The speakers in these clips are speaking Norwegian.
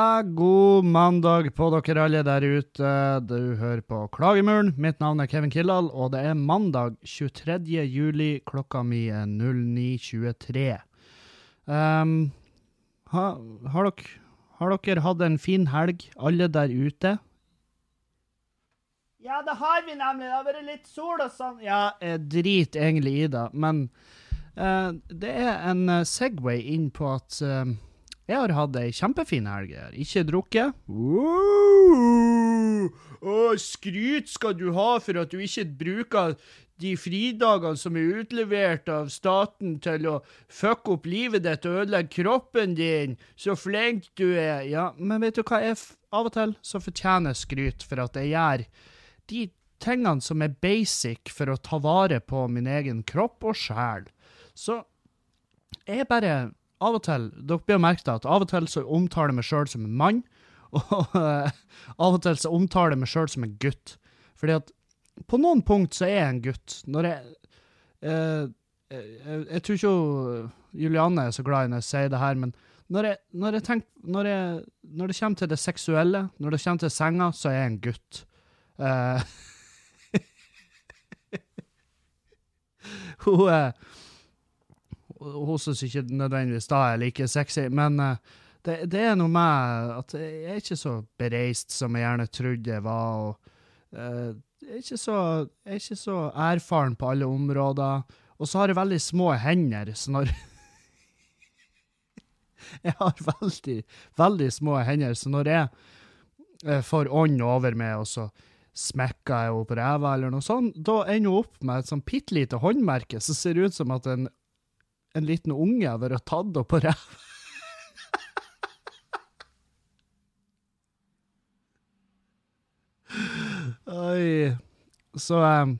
Ja, god mandag på dere alle der ute. Du hører på Klagemuren. Mitt navn er Kevin Kildahl, og det er mandag 23. juli. Klokka mi er 09.23. Um, ha, har, dere, har dere hatt en fin helg, alle der ute? Ja, det har vi nemlig. Det har vært litt sol og sånn. Ja, jeg driter egentlig i det, men uh, det er en uh, Segway inn på at uh, jeg har hatt ei kjempefin helg. Jeg ikke drukket. Wow! Skryt skal du ha for at du ikke bruker de fridagene som er utlevert av staten til å fucke opp livet ditt og ødelegge kroppen din. Så flink du er. Ja, men vet du hva? Jeg av og til så fortjener jeg skryt for at jeg gjør de tingene som er basic for å ta vare på min egen kropp og sjel. Så jeg bare av og til Dere blir merket at av og til så omtaler jeg meg sjøl som en mann, og uh, av og til så omtaler jeg meg sjøl som en gutt. Fordi at på noen punkt så er jeg en gutt. Når jeg uh, jeg, jeg, tror ikke Julianne er så glad i når jeg sier det her, men når, jeg, når, jeg tenker, når, når, det kommer til det seksuelle, når det kommer til senga, så er jeg en gutt. Uh, hun hun syns ikke nødvendigvis da er like sexy, men uh, det, det, er noe med at jeg er ikke så bereist som jeg gjerne trodde jeg var. og uh, jeg, er ikke så, jeg er ikke så erfaren på alle områder. Og så har jeg veldig små hender, så når Jeg har veldig, veldig små hender, så når jeg uh, får ånd over meg, og så smekker jeg henne på ræva eller noe sånt, da ender hun opp med et sånn bitte lite håndmerke som ser ut som at en en liten unge har vært tatt opp på ræva. Oi. Så um,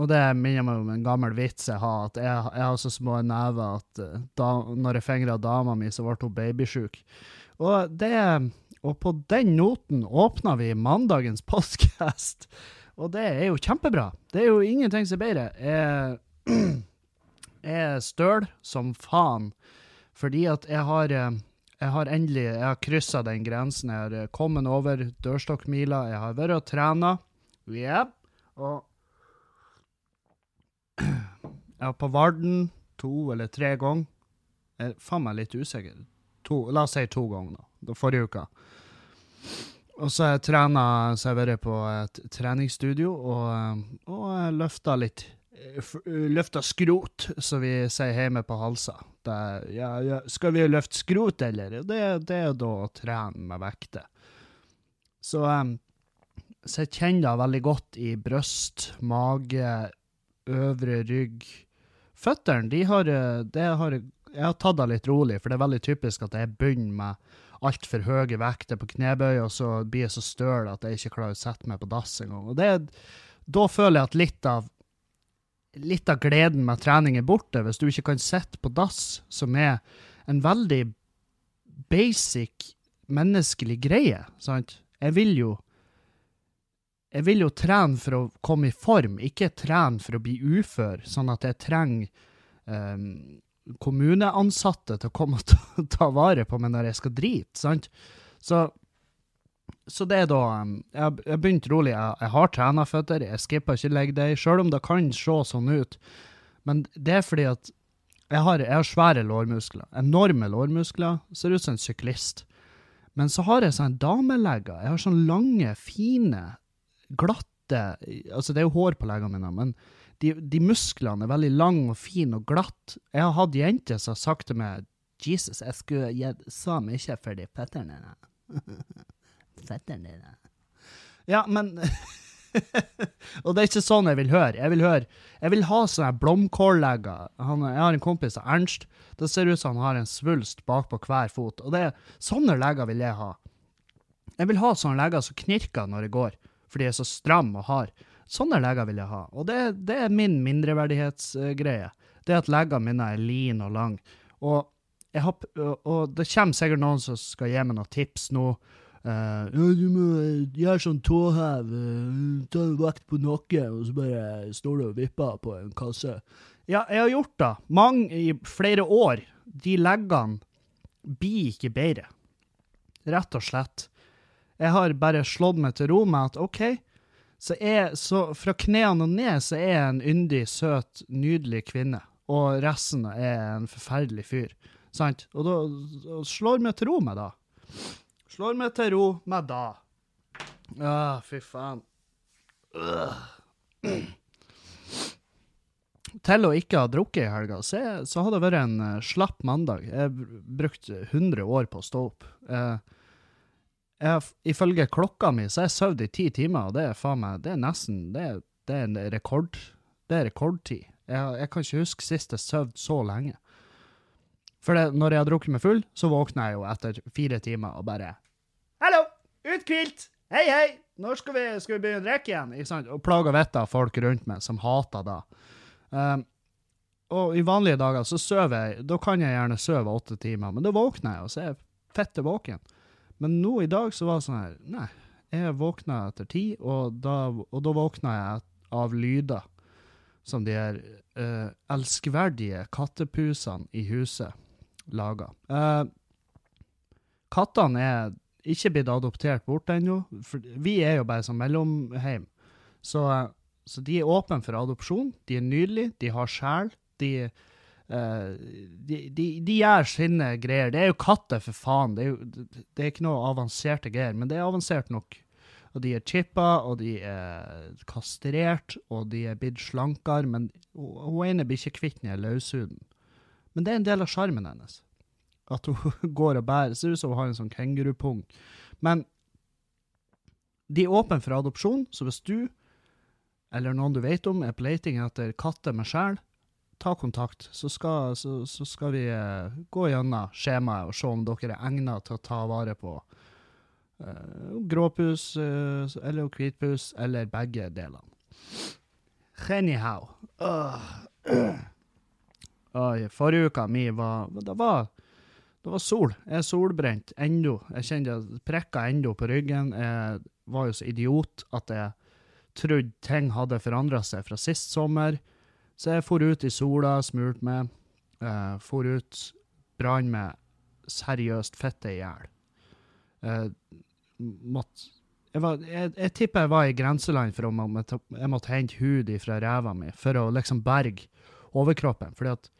Og det minner meg om en gammel vits jeg har, at jeg, jeg har så små never at uh, da når jeg fingra dama mi, så ble hun babysjuk. Og det Og på den noten åpna vi mandagens podcast. Og det er jo kjempebra. Det er jo ingenting som er bedre. Jeg er støl som faen, fordi at jeg har eh, jeg har endelig jeg kryssa den grensen. Jeg har eh, kommet over dørstokkmila. Jeg har vært og trena. Yep. Og jeg var på Varden to eller tre ganger. Jeg er faen meg litt usikker. To, la oss si to ganger, da. Forrige uka. Og så har jeg trena, så jeg vært på et treningsstudio og, eh, og løfta litt løfta skrot, som vi sier hjemme på Halsa. Det, ja, ja, skal vi løfte skrot, eller? Det, det er da å trene med vekter. Så, um, så jeg kjenner det veldig godt i bryst, mage, øvre rygg. Føttene, de har, det har Jeg har tatt det litt rolig, for det er veldig typisk at jeg begynner med altfor høye vekter på knebøy, og så blir jeg så støl at jeg ikke klarer å sette meg på dass engang. Da føler jeg at litt av litt av gleden med trening er borte hvis du ikke kan sitte på dass, som er en veldig basic menneskelig greie. sant? Jeg vil jo jeg vil jo trene for å komme i form, ikke trene for å bli ufør, sånn at jeg trenger um, kommuneansatte til å komme og ta, ta vare på meg når jeg skal drite. sant? Så så det er da Jeg har begynt rolig. Jeg, jeg har trenerføtter, jeg skipper ikke leg day, sjøl om det kan se sånn ut. Men det er fordi at jeg har, jeg har svære lårmuskler. Enorme lårmuskler. Ser ut som en syklist. Men så har jeg sånn damelegger. Jeg har sånne lange, fine, glatte Altså, det er jo hår på leggene mine, men de, de, musklene er veldig lange og fine og glatte. Jeg har hatt jenter som har sagt til meg Jesus, jeg skulle gitt så mye for de føttene fetteren din. Ja, men Og det er ikke sånn jeg vil høre. Jeg vil høre Jeg vil ha sånne blomkållegger. Jeg har en kompis, av Ernst. Det ser ut som han har en svulst bakpå hver fot. Og det, er, sånne legger vil jeg ha. Jeg vil ha sånne legger som knirker når jeg går, fordi jeg er så stram og hard. Sånne legger vil jeg ha. Og det, det er min mindreverdighetsgreie. Det at leggene mine er line og lang. Og, og det kommer sikkert noen som skal gi meg noen tips nå Uh, du må gjøre sånn tåhev, uh, ta vekt på noe, og så bare står du og vipper på en kasse. Ja, jeg har gjort det mange, i flere år. De leggene blir ikke bedre. Rett og slett. Jeg har bare slått meg til ro med at OK, så, er, så fra knærne og ned så er jeg en yndig, søt, nydelig kvinne. Og resten er en forferdelig fyr. Sant? Og da slår meg til ro med det. Slår meg til ro med det. Ah, fy faen. Til å ikke ha drukket i helga, så, jeg, så har det vært en uh, slapp mandag. Jeg brukte brukt 100 år på å stå opp. Uh, jeg, ifølge klokka mi så har jeg sovet i ti timer, og det er faen meg Det er nesten Det er, det er en rekord. Det er rekordtid. Jeg, jeg kan ikke huske sist jeg sov så lenge. For det, når jeg har drukket meg full, så våkner jeg jo etter fire timer og bare! Uthvilt! Hei, hei! Når skal vi, skal vi begynne å drikke igjen? Ikke sant? Og plaga vettet av folk rundt meg som hater det. Um, og i vanlige dager så sover jeg Da kan jeg gjerne sove åtte timer, men da våkner jeg, og så er jeg fette våken. Men nå i dag så var det sånn her Nei, jeg våkna etter ti, og da, og da våkna jeg av lyder som de her uh, elskverdige kattepusene i huset laga. Uh, kattene er ikke blitt adoptert bort ennå. Vi er jo bare som mellomheim. Så, så, de er åpne for adopsjon. De er nydelige, de har sjel. De, uh, de, de, de, gjør sine greier. Det er jo katter, for faen. Det er, jo, det er ikke noe avanserte greier, men det er avansert nok. Og de er chippa, og de er kastrert, og de er blitt slankere. Men hun ene blir ikke kvitt den løshuden. Men det er en del av sjarmen hennes. At hun går og bærer. Ser ut som hun har en sånn kengurupung. Men de er åpne for adopsjon, så hvis du eller noen du vet om er på leiting etter katter med sjel, ta kontakt, så skal, så, så skal vi uh, gå gjennom skjemaet og se om dere er egnet til å ta vare på uh, gråpus uh, eller hvitpus, eller begge delene. Anyhow. Uh. uh. forrige uka mi var Det var det var sol. Jeg er solbrent ennå. Jeg kjente prikker ennå på ryggen. Jeg var jo så idiot at jeg trodde ting hadde forandra seg fra sist sommer. Så jeg for ut i sola, smurte meg. eh, for ut, brann meg seriøst fitte i hjel. Uh, jeg, var, jeg, jeg, tipper jeg var i grenseland for om jeg måtte hente hud fra ræva mi for å liksom berge overkroppen. Fordi at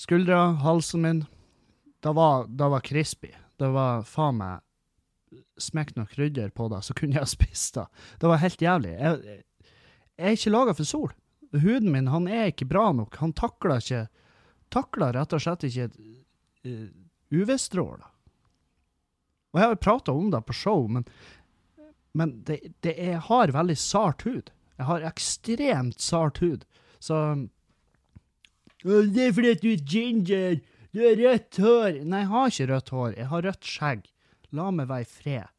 skuldra, halsen min det var, det var crispy. Det var faen meg Smekk noe krydder på det, så kunne jeg spist det. Det var helt jævlig. Jeg, jeg er ikke laga for sol. Huden min han er ikke bra nok. Han takler ikke Takler rett og slett ikke uh, UV-stråler. Og jeg har prata om det på show, men, men det, det jeg har veldig sart hud. Jeg har ekstremt sart hud. Så Det er fordi du er ginger. Du har rødt hår! Nei, jeg har ikke rødt hår. Jeg har rødt skjegg. La meg være i fred.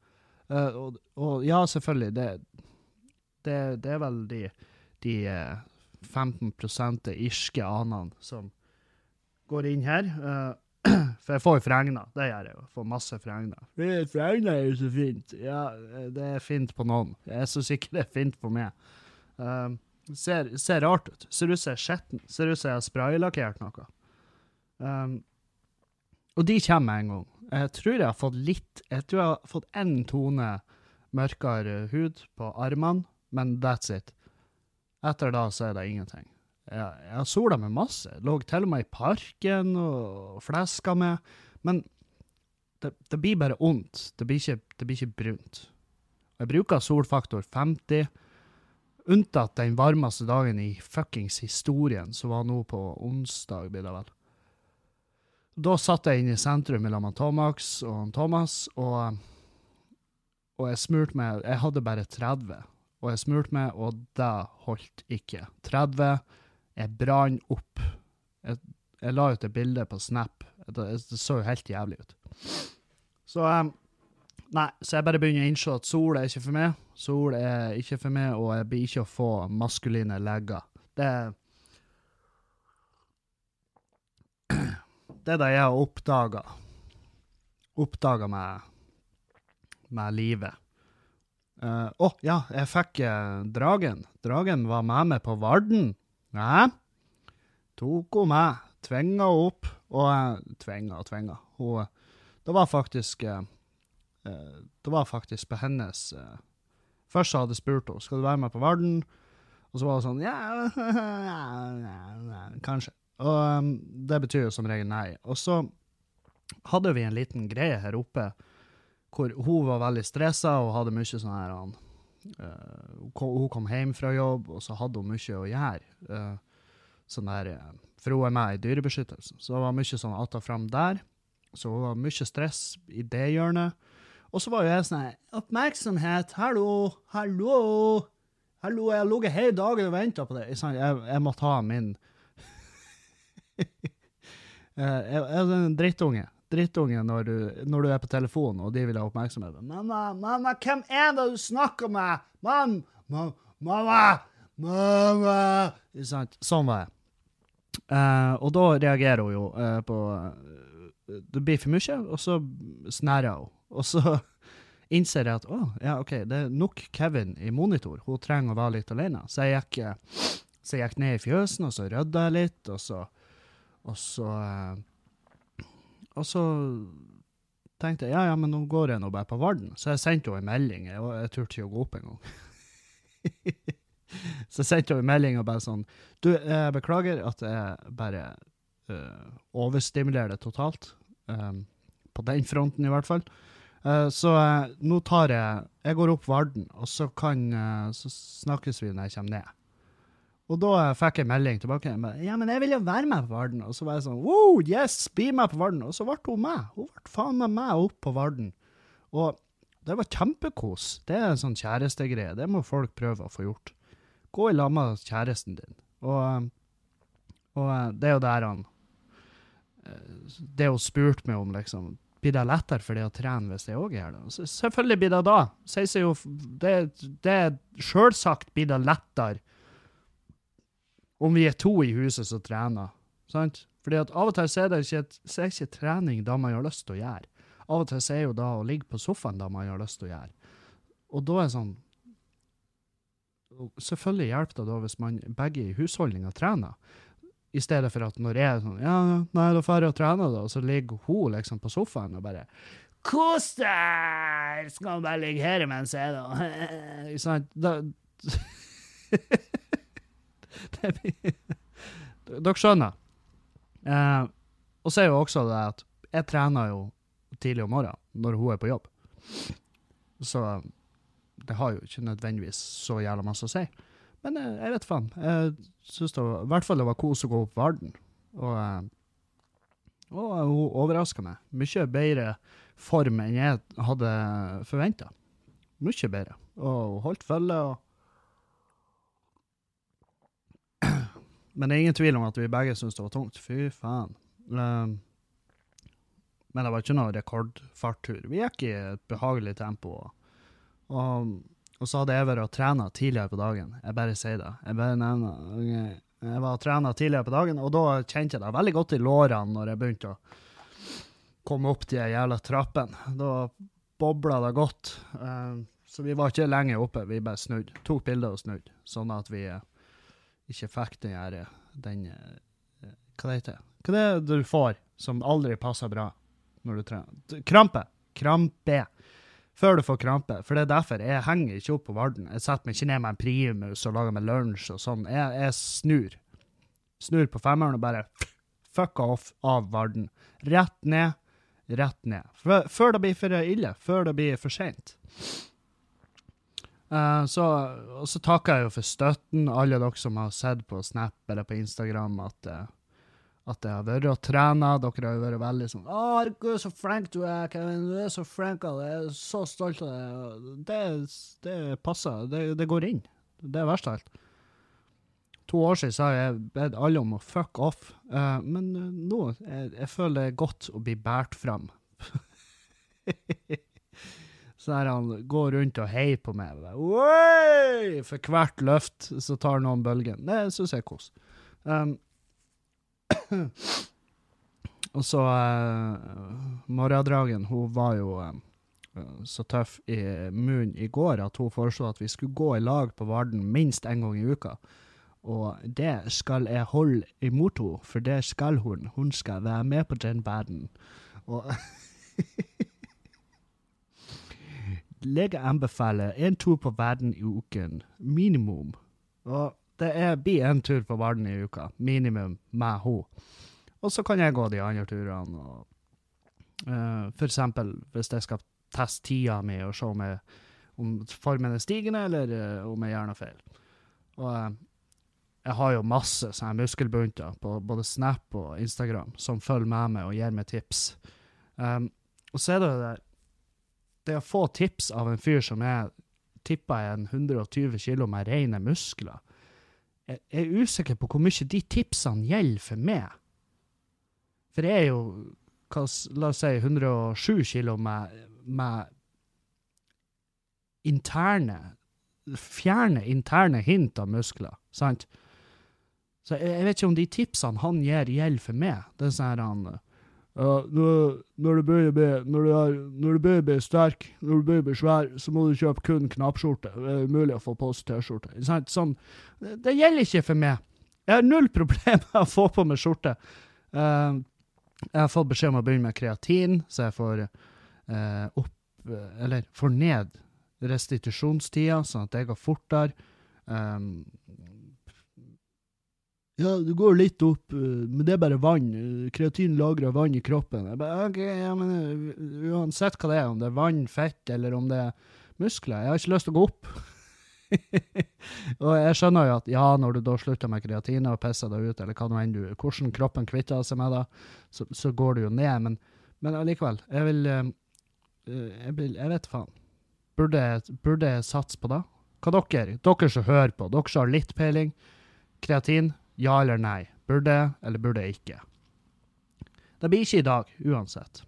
Uh, og, og, ja, selvfølgelig, det, det, det er vel de, de uh, 15 irske anene som går inn her. Uh, for jeg får jo fregner. Det gjør jeg jo. Får masse fregner. Fregner er jo så fint. Ja, det er fint på noen. Jeg syns ikke det er fint på meg. Uh, ser, ser rart ut. Ser ut som jeg er skitten. Ser ut som jeg har spraylakkert noe. Um, og de kommer med en gang. Jeg tror jeg har fått litt Jeg tror jeg har fått én tone mørkere hud på armene, men that's it. Etter da så er det ingenting. Jeg, jeg sola meg masse. Lå til og med i parken og fleska med. Men det, det blir bare ondt. Det blir ikke, det blir ikke brunt. Jeg bruker solfaktor 50, unntatt den varmeste dagen i fuckings historien, som var nå på onsdag, blir det vel. Da satt jeg inne i sentrum mellom Tomax og Thomas, og, og jeg smurte meg Jeg hadde bare 30, og jeg smurte meg, og det holdt ikke. 30 Jeg brann opp. Jeg, jeg la ut et bilde på Snap. Det, det så jo helt jævlig ut. Så um, Nei, så jeg bare begynner å innse at sol er ikke for meg. Sol er ikke for meg, og jeg blir ikke å få maskuline legger. Det er det er det jeg har oppdaga. Oppdaga med, med livet. Eh, å, uh, oh, ja, jeg fikk uh, dragen. Dragen var med meg på Varden. Nei, Tok hun med. Tvinga henne opp. Og uh, tvinga og tvinga. Hun, det var faktisk eh, Det var faktisk på hennes eh, Først hadde jeg spurt henne skal du være med på Varden, og så var hun sånn ja, ja, ja, kanskje. Og um, det betyr jo som regel nei. Og så hadde vi en liten greie her oppe hvor hun var veldig stressa og hadde mye sånn her uh, Hun kom hjem fra jobb, og så hadde hun mye å gjøre. Uh, sånn der, uh, for hun er med i Dyrebeskyttelsen, så det var mye sånn att og fram der. Så hun var mye stress i det hjørnet. Og så var jo jeg sånn Oppmerksomhet! Hallo! Hallo! Hallo, jeg har ligget hele dagen og venta på det. Jeg, jeg, måtte ha min en drittunge. Drittunge når du, når du er på telefonen og de vil ha oppmerksomhet. 'Mamma, mamma, hvem er det du snakker med?' 'Mam, mam, mamma, mamma' Sånn var jeg. Uh, og da reagerer hun jo uh, på uh, Det blir for mye, og så snærer hun. Og så innser jeg at å, ja, OK, det er nok Kevin i monitor. Hun trenger å være litt alene. Så jeg gikk, så jeg gikk ned i fjøsen, og så rydda jeg litt, og så og så Og så tenkte jeg ja, ja, men nå går jeg nå bare på Varden. Så jeg sendte henne en melding. Jeg, jeg turte ikke å gå opp engang. så jeg sendte henne en melding og bare sånn Du, jeg beklager at jeg bare uh, overstimulerer det totalt. Um, på den fronten, i hvert fall. Uh, så uh, nå tar jeg Jeg går opp Varden, og så kan Så snakkes vi når jeg kommer ned. Og da fikk jeg melding tilbake. ja, men jeg vil jo være med på Varden. Og så var jeg sånn wow, yes, bli med på Varden. Og så ble hun med. Hun ble faen meg med opp på Varden. Og det var kjempekos. Det er en sånn kjærestegreie. Det må folk prøve å få gjort. Gå i lag med kjæresten din. Og, og det er jo der han eh, Det hun spurte meg om, liksom Blir det lettere for deg å trene hvis jeg òg gjør det? Selvfølgelig blir det da. Det, er Sjølsagt blir det lettere om vi er to i huset som trener. Sant? Fordi at av og til er det ikke, er ikke trening da man har lyst til å gjøre. Av og til er jo da å ligge på sofaen da man har lyst til å gjøre. Og da er det sånn Selvfølgelig hjelper det da hvis man begge i husholdninga trener. I stedet for at når jeg er sånn Ja, nei, da drar jeg og trener, da. Og så ligger hun liksom på sofaen og bare Kos deg! Skal bare ligge her mens jeg da Ikke sant? Da Dere skjønner. Eh, og så er jo også det at jeg trener jo tidlig om morgenen når hun er på jobb. Så det har jo ikke nødvendigvis så jævla masse å si. Men eh, jeg vet faen. Jeg syns i hvert fall det var kos å gå opp Varden. Og, eh, og hun overraska meg. Mye bedre form enn jeg hadde forventa. Mye bedre. Og hun holdt følge. og Men det er ingen tvil om at vi begge syntes det var tungt. Fy faen. Um, men det var ikke noe rekordfarttur. Vi gikk i et behagelig tempo. Og, og så hadde jeg vært og trena tidligere på dagen. Jeg bare sier det. Jeg bare nevner. Jeg var og trena tidligere på dagen, og da kjente jeg det veldig godt i lårene når jeg begynte å komme opp de jævla trappene. Da bobla det godt. Um, så vi var ikke lenge oppe, vi bare snudde. Tok bilder og snudde, sånn at vi ikke fikk den her den, eh, Hva det heter Hva det er du får som aldri passer bra når du trener? Krampe! Krampe! Før du får krampe. For det er derfor jeg henger ikke opp på Varden. Jeg setter meg ikke ned med en primus og lager meg lunsj og sånn. Jeg, jeg snur. Snur på femmeren og bare fucka off av Varden. Rett ned, rett ned. Før det blir for ille. Før det blir for seint. Uh, så, og så takker jeg jo for støtten, alle dere som har sett på Snap eller på Instagram at, uh, at jeg har vært og trena. Dere har jo vært veldig sånn 'Å, herregud, så flink du er, Kevin. Du er så flink av deg. Jeg er så stolt av deg.' Det, det passer. Det, det, går inn. Det er verst av alt. To år siden sa jeg bedt alle om å fuck off, uh, men nå jeg, jeg føler det er godt å bli båret fram. Der han går rundt og heier på meg. Oi! For hvert løft så tar noen bølgen. Det syns jeg er kos. Um, og så uh, Morradragen, hun var jo um, så tøff i munnen i går at hun foreslo at vi skulle gå i lag på Varden minst én gang i uka. Og det skal jeg holde imot henne, for det skal hun. Hun skal være med på den verden. Og lege anbefaler en tur på verden i uken. Minimum. Og det blir en tur på verden i uka. Minimum med henne. Og så kan jeg gå de andre turene. Og, uh, for eksempel hvis jeg skal teste tida mi og se om, jeg, om formen er stigende, eller uh, om jeg gjør noe feil. Og uh, jeg har jo masse sånne muskelbunter på både Snap og Instagram som følger med meg og gir meg tips. Um, og så er det det der Det å få tips av en fyr som er tippa er en 120 kilo med rene muskler Jeg er usikker på hvor mye de tipsene gjelder for meg. For jeg er jo la oss si 107 kilo med, med interne Fjerne interne hint av muskler, sant? Så jeg, jeg vet ikke om de tipsene han gir, gjelder for meg. Det er sånn her han ja, når, du begynner bli, når, du er, når du begynner å bli sterk, når du begynner å bli svær, så må du kjøpe kun knappskjorte. Det er umulig å få på seg T-skjorte. Sånn, det, gjelder ikke for meg. Jeg har null problem med å få på meg skjorte. Eh, jeg har fått beskjed om å begynne med kreatin, så jeg får eh, opp, eh, eller får ned restitusjonstida, sånn at det går fortere. Um, ja, det går litt opp, eh, men det er bare vann. Kreatin lagrer vann i kroppen. Jeg bare, ok, ja, men eh, Uansett hva det er, om det er vann, fett eller om det er muskler, jeg har ikke lyst til å gå opp. og jeg skjønner jo at ja, når du da slutter med kreatin og pisser deg ut, eller hva nå enn du, hvordan kroppen kvitter seg med det, så, så går det jo ned. Men, men allikevel, jeg vil, eh, jeg vil Jeg vet faen. Burde, burde jeg satse på det? Hva dere? Dere som hører på, dere som har litt peiling. Kreatin, ja eller nei? Burde eller burde ikke? Det blir ikke i dag, uansett.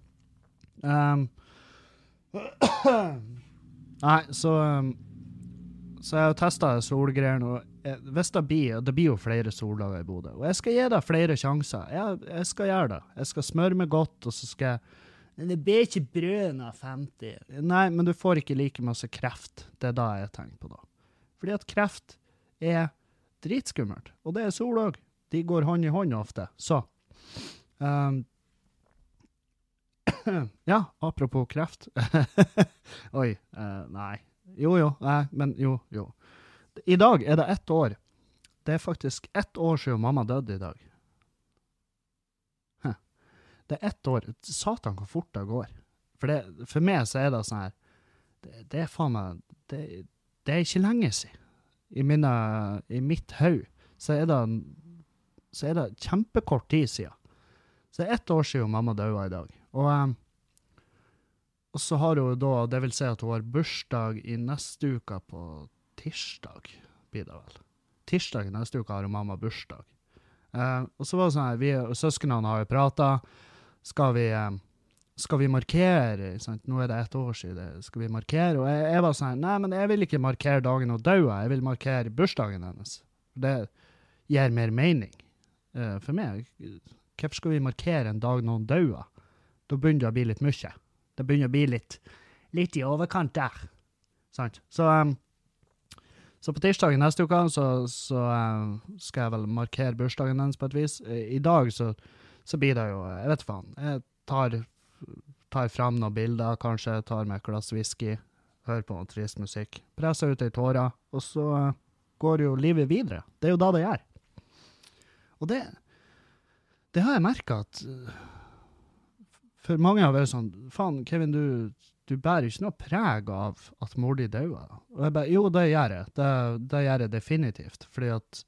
Um, nei, så um, Så jeg har testa solgreiene, og jeg, hvis det blir Det blir jo flere soldager i Bodø. Og jeg skal gi deg flere sjanser. Jeg, jeg skal gjøre det. Jeg skal smøre meg godt, og så skal jeg men det blir ikke brød av 50. Nei, men du får ikke like masse kreft. Det er da jeg tenker på, da. Fordi at kreft er dritskummelt. Og det er sol òg. De går hånd i hånd ofte. Så um, Ja, apropos kreft. Oi. Uh, nei. Jo, jo. Nei, men jo, jo. I dag er det ett år. Det er faktisk ett år siden mamma døde i dag. Det er ett år. Satan, hvor fort det går. For, det, for meg så er det sånn her Det, det er faen meg det, det er ikke lenge siden. I, mine, i mitt hode så så er det kjempekort tid siden. Så det er ett år siden mamma døde i dag. Og, eh, og så har hun da, det vil si at hun har bursdag i neste uke på tirsdag, blir det vel. Tirsdag i neste uke har hun mamma bursdag. Eh, og så var det sånn her, vi og søsknene har jo prata. Skal vi eh, skal vi markere? Sant? Nå er det ett år siden. Skal vi markere? Og jeg, jeg var sånn Nei, men jeg vil ikke markere dagen hun døde. Jeg vil markere bursdagen hennes. Det gir mer mening uh, for meg. Hvorfor skal vi markere en dag noen døde? Da begynner det å bli litt mye. Det begynner å bli litt, litt i overkant der. Sant? Så, um, så på tirsdag i neste uke så, så um, skal jeg vel markere bursdagen hennes på et vis. I dag så, så blir det jo Jeg vet faen. Jeg tar, tar frem noen bilder, kanskje tar med et glass whisky, hører på noe trist musikk, presser ut ei tåre, og så eh, går jo livet videre. Det er jo da det gjør. Og det, det har jeg merka at eh, For mange har vært sånn Faen, Kevin, du, du bærer ikke noe preg av at mor di daua. Og jeg bare Jo, det gjør jeg. Det, det gjør jeg definitivt. Fordi at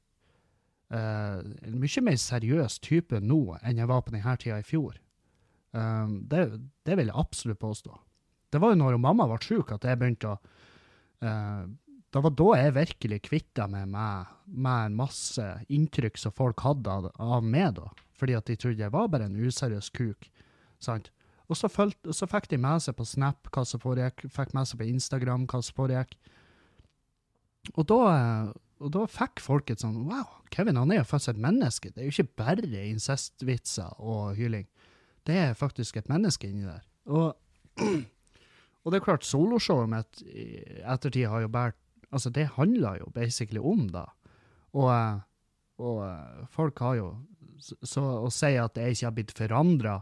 eh, en mye mer seriøs type nå enn jeg var på denne tida i fjor. Um, det, det vil jeg absolutt påstå. Det var jo når mamma ble syk at jeg begynte å uh, Det var da jeg virkelig kvitta meg med, en masse inntrykk som folk hadde av, av meg, da. Fordi at de trodde jeg var bare en useriøs kuk. Sant? Og så, følte, så fikk de med seg på Snap hva som foregikk, fikk med seg på Instagram hva som foregikk. Og da, og da fikk folk et sånn Wow, Kevin han er jo faktisk et menneske. Det er jo ikke bare incestvitser og hyling. Det er faktisk et menneske inni der. Og, og det er klart, soloshowet mitt i ettertid har jo båret Altså, det handler jo basically om det. Og, og folk har jo Så, å si at jeg ikke har blitt forandra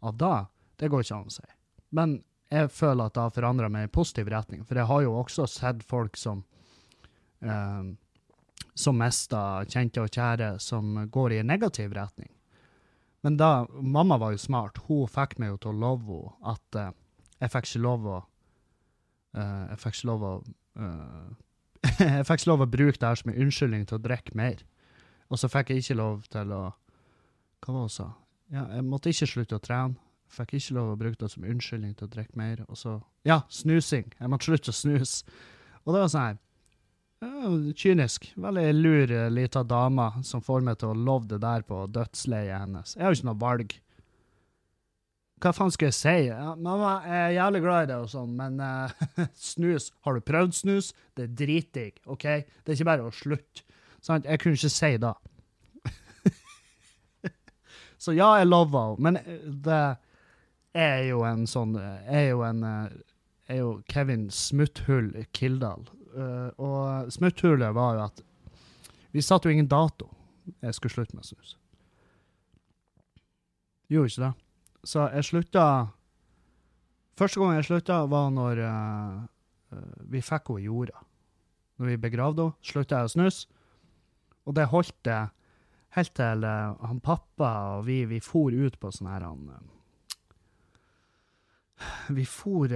av det, det går ikke an å si. Men jeg føler at det har forandra meg i positiv retning. For jeg har jo også sett folk som eh, som mister kjente og kjære, som går i en negativ retning. Men da, mamma var jo smart. Hun fikk meg jo til å love henne at uh, jeg fikk ikke lov å uh, Jeg fikk ikke lov å uh, Jeg fikk ikke lov å bruke det her som en unnskyldning til å drikke mer. Og så fikk jeg ikke lov til å Hva var det hun sa? Ja, jeg måtte ikke slutte å trene. Fikk ikke lov å bruke det som unnskyldning til å drikke mer. Og så Ja, snusing. Jeg måtte slutte å snuse. Og det var sånn her Kynisk. Veldig lur eh, lita dame som får meg til å love det der på dødsleiet hennes. Jeg har jo ikke noe valg. Hva faen skal jeg si? Ja, mamma, jeg er jævlig glad i deg og sånn, men uh, snus Har du prøvd snus? Det er dritdigg, OK? Det er ikke bare å slutte. Sant? Jeg kunne ikke si det. Så ja, jeg lover henne, men eh, det er jo en sånn er jo en er jo Kevin Smutthull Kildahl. Uh, og smutthullet var jo at vi satte jo ingen dato jeg skulle slutte med snus. Gjorde ikke det. Så jeg slutta Første gang jeg slutta, var når uh, uh, vi fikk henne i jorda. Når vi begravde henne, slutta jeg å snuse. Og det holdt det helt til han pappa og vi, vi for ut på sånn her han Vi for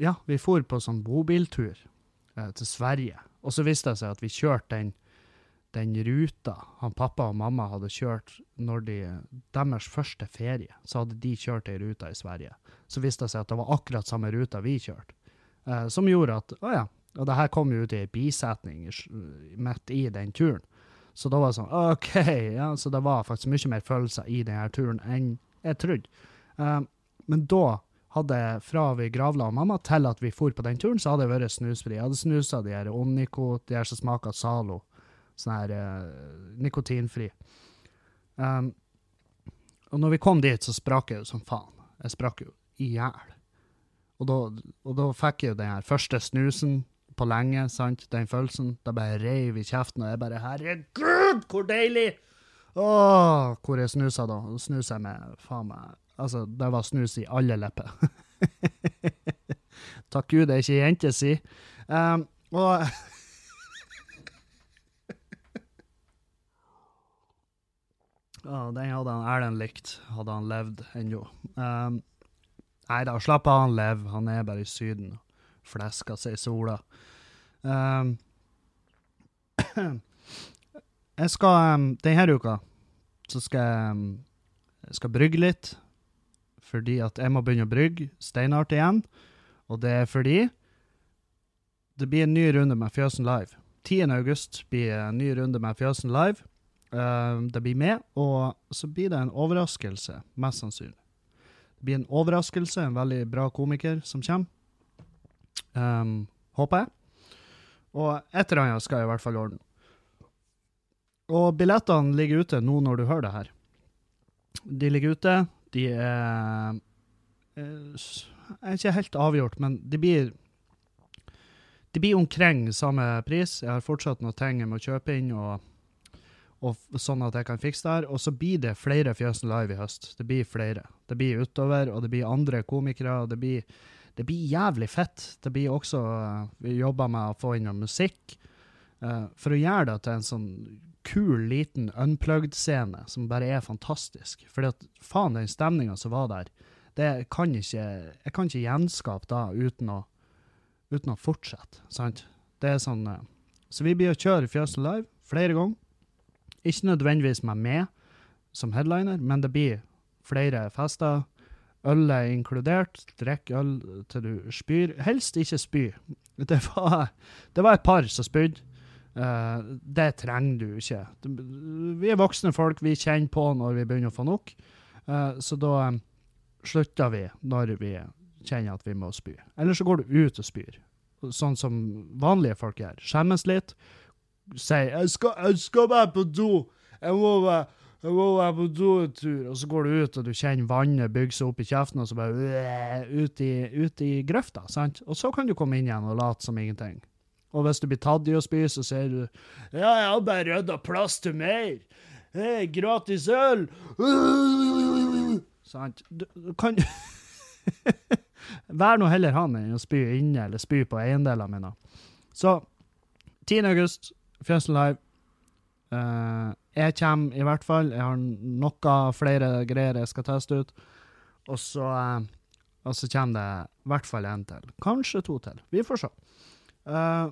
Ja, vi for på sånn bobiltur eh, til Sverige. Og så viste det seg at vi kjørte den, den ruta han pappa og mamma hadde kjørt når de, deres første ferie. Så hadde de kjørt ei rute i Sverige. Så viste det seg at det var akkurat samme ruta vi kjørte. Eh, som gjorde at Å ja. Og det her kom jo ut i ei bisetning midt i den turen. Så da var det sånn OK, ja, så det var faktisk mye mer følelser i denne turen enn jeg trodde. Eh, men da hadde fra vi gravla og mamma til at vi for på den turen, så hadde jeg vært snusfri. Jeg hadde snusa de her Onico, de her som smaker Zalo. Sånn her eh, nikotinfri. Um, og når vi kom dit, så sprakk jeg jo som faen. Jeg sprakk jo i hjel. Og og da fikk jeg jo den her første snusen på lenge, sant, den følelsen. Da bare reiv i kjeften, og jeg bare Herregud, hvor deilig! Åh, hvor jeg snusa da. Snusa jeg med faen meg Altså, det var snus i alle lepper. Takk Gud det er ikke jente si. Um, og oh, den hadde han Erlend likt, hadde han levd ennå. Um, nei da, slapp av, han lever. Han er bare i Syden og flesker seg i sola. Um, jeg skal Denne uka så skal jeg, jeg brygge litt fordi at jeg må begynne å brygge steinart igjen. Og det er fordi det blir en ny runde med Fjøsen Live. 10. august blir en ny runde med Fjøsen Live. Uh, det blir med, og så blir det en overraskelse, mest sannsynlig. Det blir en overraskelse, en veldig bra komiker som kommer. Um, håper jeg. Og et eller annet skal jeg i hvert fall ordne. Og billettene ligger ute nå når du hører det her. De ligger ute. De er, eh, er ikke helt avgjort, men de blir de blir omkring samme pris. Jeg har fortsatt noen ting jeg må kjøpe inn, og, og sånn at jeg kan fikse det her. Og så blir det flere Fjøsen Live i høst. Det blir flere. Det blir utover, og det blir andre komikere. og det blir, det blir jævlig fett. Det blir også Vi jobber med å få inn noe musikk. Uh, for å gjøre det til en sånn kul, liten unplugged-scene som bare er fantastisk. Fordi at faen, den stemninga som var der, det kan ikke, jeg kan ikke gjenskape da uten å, uten å fortsette. sant? Det er sånn, eh, Så vi blir å kjøre Fjøsen Live flere ganger. Ikke nødvendigvis meg med som headliner, men det blir flere fester. Øl er inkludert. Drikk øl til du spyr. Helst ikke spy. Det var, det var et par som spydde. Uh, det trenger du ikke. Vi er voksne folk, vi kjenner på når vi begynner å få nok. Uh, så da um, slutter vi når vi kjenner at vi må spy. Eller så går du ut og spyr, sånn som vanlige folk gjør. Skjemmes litt. Sier 'jeg skal, jeg skal være på do', jeg må være, jeg må være på do en tur. Og så går du ut, og du kjenner vannet bygge seg opp i kjeften, og så bare øh, ut i, ut i grøfta. sant? Og så kan du komme inn igjen og late som ingenting. Og hvis du blir tatt i å spy, så sier du Ja, jeg har bare rydda plass til mer. Hey, gratis øl! Sant? Du, du kan vær nå heller han enn å spy inne eller spy på eiendelene mine. Så 10. august, Fjøsen Live. Uh, jeg kommer i hvert fall. Jeg har noe flere greier jeg skal teste ut. Og så, uh, og så kommer det i hvert fall én til. Kanskje to til. Vi får se. Eh,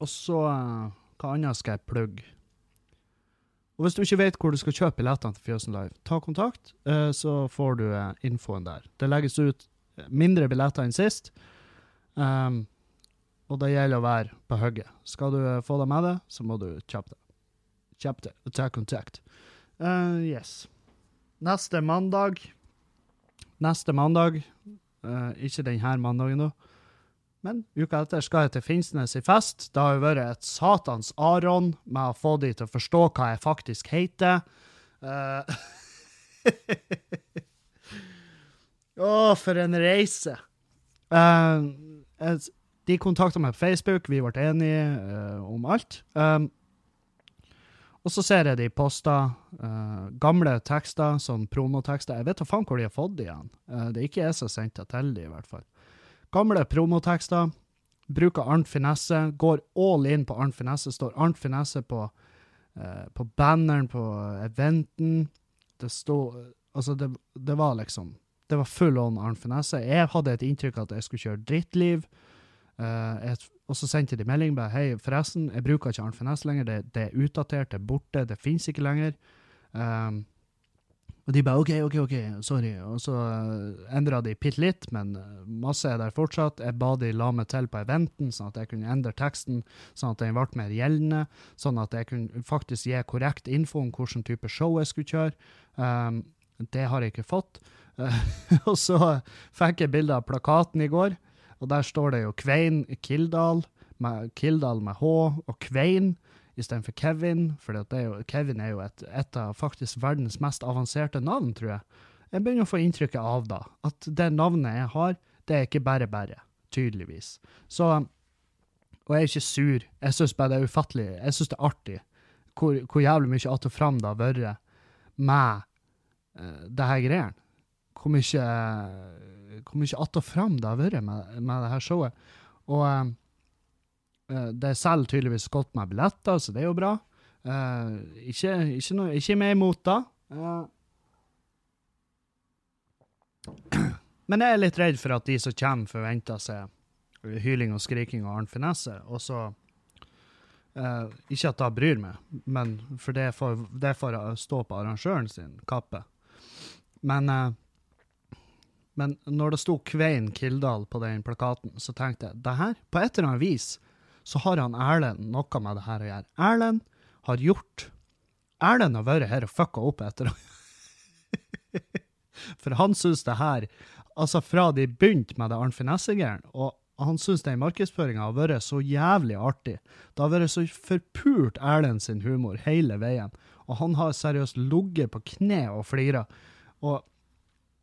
og så eh, Hva annet skal jeg plugge? Og hvis du ikke vet hvor du skal kjøpe billettene til Fjøsen Live, ta kontakt, eh, så får du eh, infoen der. Det legges ut mindre billetter enn sist. Um, og det gjelder å være på hugget. Skal du få deg med det, så må du kjappe det. Kjapp det, og ta kontakt. Uh, yes. Neste mandag Neste mandag, uh, ikke denne mandagen da, men uka etter skal jeg til Finnsnes i fest. Det har jo vært et satans aron med å få de til å forstå hva jeg faktisk heter. Uh, Å, for en reise! Uh, de kontakta meg på Facebook, vi ble enige uh, om alt. Um, og så ser jeg de poster uh, gamle tekster, sånn promotekster. Jeg vet da faen hvor de har fått de igjen. Det er ikke jeg som sendte det til de, i hvert fall. Gamle promotekster. Bruker Arnt Finesse. Går all in på Arnt Finesse. Står Arnt Finesse på, eh, på banneren på eventen. Det står Altså, det, det var liksom Det var full on Arnt Finesse. Jeg hadde et inntrykk av at jeg skulle kjøre drittliv. Eh, jeg, og så sendte de melding bare hei, forresten, jeg bruker ikke Arnt Finesse lenger, det, det er utdatert, det er borte, det finnes ikke lenger. Um, og de bare OK, OK, OK, sorry. Og så uh, endra de bitte litt, men uh, masse er der fortsatt. Jeg ba de la meg til på eventen, sånn at jeg kunne endre teksten, sånn at den ble mer gjeldende. Sånn at jeg kunne faktisk gi korrekt info om hvilken type show jeg skulle kjøre. Um, det har jeg ikke fått. Uh, og så fikk jeg bilde av plakaten i går. Og der står det jo Kvein Kildal, med, Kildal med H, og Kvein istedenfor Kevin, for Kevin er jo et, et, av faktisk verdens mest avanserte navn, tror jeg. Jeg begynner å få inntrykket av da, at det navnet jeg har, det er ikke bare bare, tydeligvis. Så, og jeg er ikke sur, jeg syns bare det er ufattelig, jeg syns det er artig hvor, hvor jævlig mye att og fram det har vært med uh, det her greiene. Hvor mye hvor mye att og fram det har vært med, med det her showet. Og uh, det selger tydeligvis godt med billetter, så det er jo bra. Uh, ikke, ikke, noe, ikke mer imot da. Uh, men jeg er litt redd for at de som kommer, forventer seg hyling og skriking og annen Finesse, og så uh, Ikke at jeg bryr meg, men for det får, det får stå på arrangøren sin kappe. Men men når det sto Kvein Kildahl på den plakaten, så tenkte jeg det her, på et eller annet vis, så har han Erlend noe med det her å gjøre. Erlend har gjort Erlend har vært her og fucka opp etter For han syns det her Altså, fra de begynte med det Arnt Finesse-greiene, og han syns den markedsføringa har vært så jævlig artig. Det har vært så forpult Erlend sin humor hele veien, og han har seriøst ligget på kne og flira. Og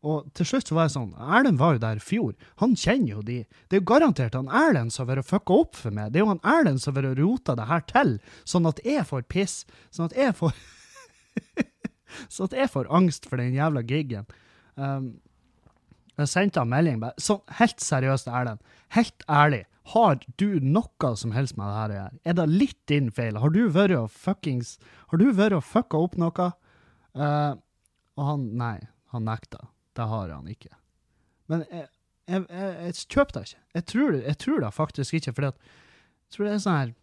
og til slutt så var jeg sånn Erlend var jo der i fjor. Han kjenner jo de. Det er jo garantert han Erlend som har vært fucka opp for meg. Det er jo han Erlend som har vært rota det her til, sånn at jeg får piss. Sånn at jeg får Sånn at jeg får angst for den jævla gigen. Um, jeg sendte han melding bare sånn helt seriøst, Erlend. Helt ærlig. Har du noe som helst med det her å gjøre? Er det litt din feil? Har du vært og fuckings Har du vært og fucka opp noe? Uh, og han Nei, han nekta. Det har han ikke. Men jeg, jeg, jeg, jeg kjøper det ikke. Jeg tror, jeg tror det faktisk ikke, for jeg tror det er sånn her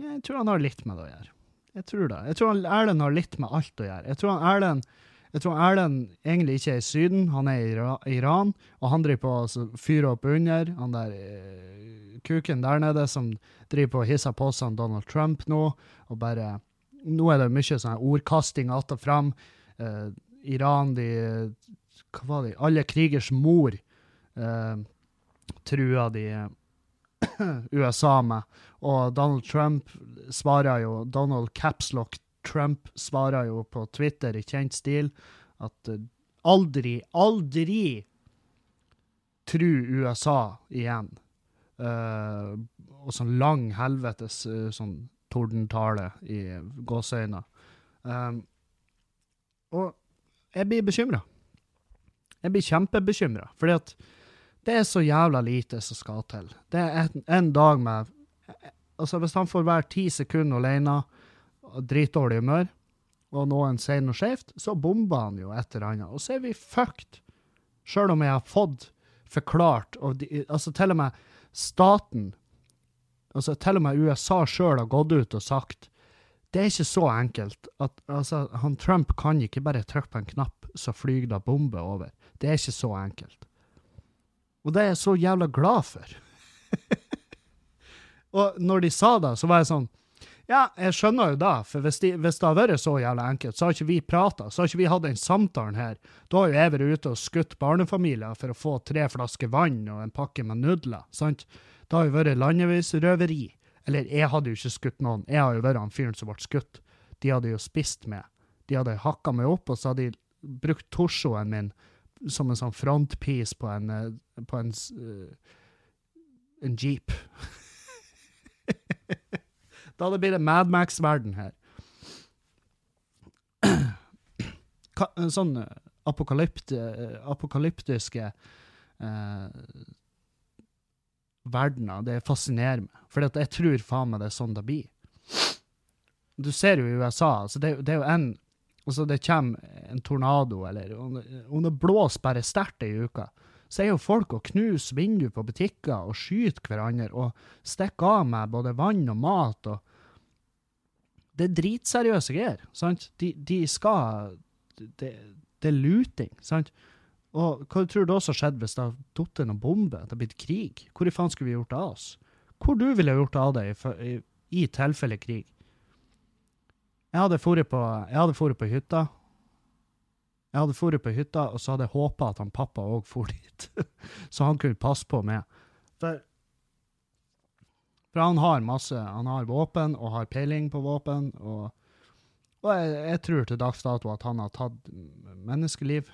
Jeg tror han har litt med det å gjøre. Jeg tror det. Jeg tror Erlend har litt med alt å gjøre. Jeg tror Erlend jeg tror Erlend egentlig ikke er i Syden, han er i Iran, og han driver på å fyre opp under. Han der eh, kuken der nede som driver på å hisse på seg Donald Trump nå, og bare Nå er det mye sånn ordkasting att og fram. Eh, Iran, de hva var det, alle krigers mor eh, trua de USA med. Og Donald Trump svarer jo Donald Capslock Trump svarer jo på Twitter i kjent stil at uh, aldri, aldri tru USA igjen. Eh, og sånn lang helvetes uh, sånn tordentale i gåseøyne. Um, og jeg blir bekymra. Jeg blir kjempebekymra, fordi at Det er så jævla lite som skal til. Det er en, en dag med Altså, hvis han får være ti sekunder alene, og dritdårlig humør, og noen sier noe skjevt, så bomber han jo et eller annet. Og så er vi fucked. Sjøl om jeg har fått forklart, og de, altså til og med staten altså Til og med USA sjøl har gått ut og sagt det er ikke så enkelt. at altså, han Trump kan ikke bare trykke på en knapp, så flyr det bombe over. Det er ikke så enkelt. Og det er jeg så jævla glad for. og når de sa det, så var jeg sånn Ja, jeg skjønner jo det, for hvis, de, hvis det hadde vært så jævla enkelt, så har ikke vi prata, så har ikke vi hatt den samtalen her. Da har jo jeg vært ute og skutt barnefamilier for å få tre flasker vann og en pakke med nudler, sant? Det har jo vært landeveisrøveri. Eller jeg hadde jo ikke skutt noen, jeg har jo vært han fyren som ble skutt. De hadde jo spist meg. De hadde hakka meg opp, og så hadde de brukt torsoen min som en sånn frontpiece på en, eh, på en, uh, en jeep. da hadde det blitt en Madmax-verden her. sånn apokalypt, apokalyptiske uh, verdener. Det fascinerer meg. For jeg tror faen meg det er sånn det blir. Du ser jo i USA, altså det, det er jo en altså Det kommer en tornado, eller om det blåser bare sterkt ei uke, så er jo folk og knuser vinduer på butikker og skyter hverandre og stikker av med både vann og mat. og Det er dritseriøse greier. sant? De, de skal det, det, er luting. sant? Og hva tror du også skjedde hvis det hadde falt noen bombe? Det hadde blitt krig? Hvor i faen skulle vi gjort av oss? Hvor du ville gjort av deg i, i, i tilfelle krig? Jeg hadde dratt på, på hytta. Jeg hadde dratt på hytta, og så hadde jeg håpa at han pappa òg for dit. så han kunne passe på meg. For, for han har masse Han har våpen og har peiling på våpen. Og, og jeg, jeg tror til dags dato at han har tatt menneskeliv.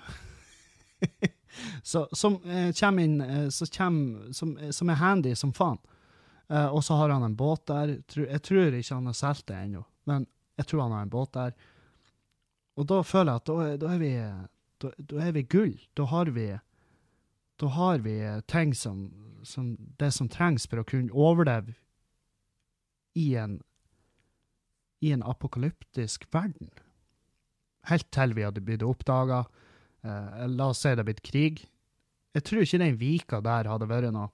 så, som eh, kommer inn eh, så kommer, som, eh, som, er handy som faen. Eh, og så har han en båt der. Jeg tror ikke han har solgt det ennå, men jeg tror han har en båt der. Og da føler jeg at da, da er vi da, da, er vi gull. Da har vi da har vi ting som, som det som trengs for å kunne overleve i en i en apokalyptisk verden. Helt til vi hadde blitt oppdaga. Eh, la oss si det hadde blitt krig. Jeg tror ikke den vika der hadde vært noe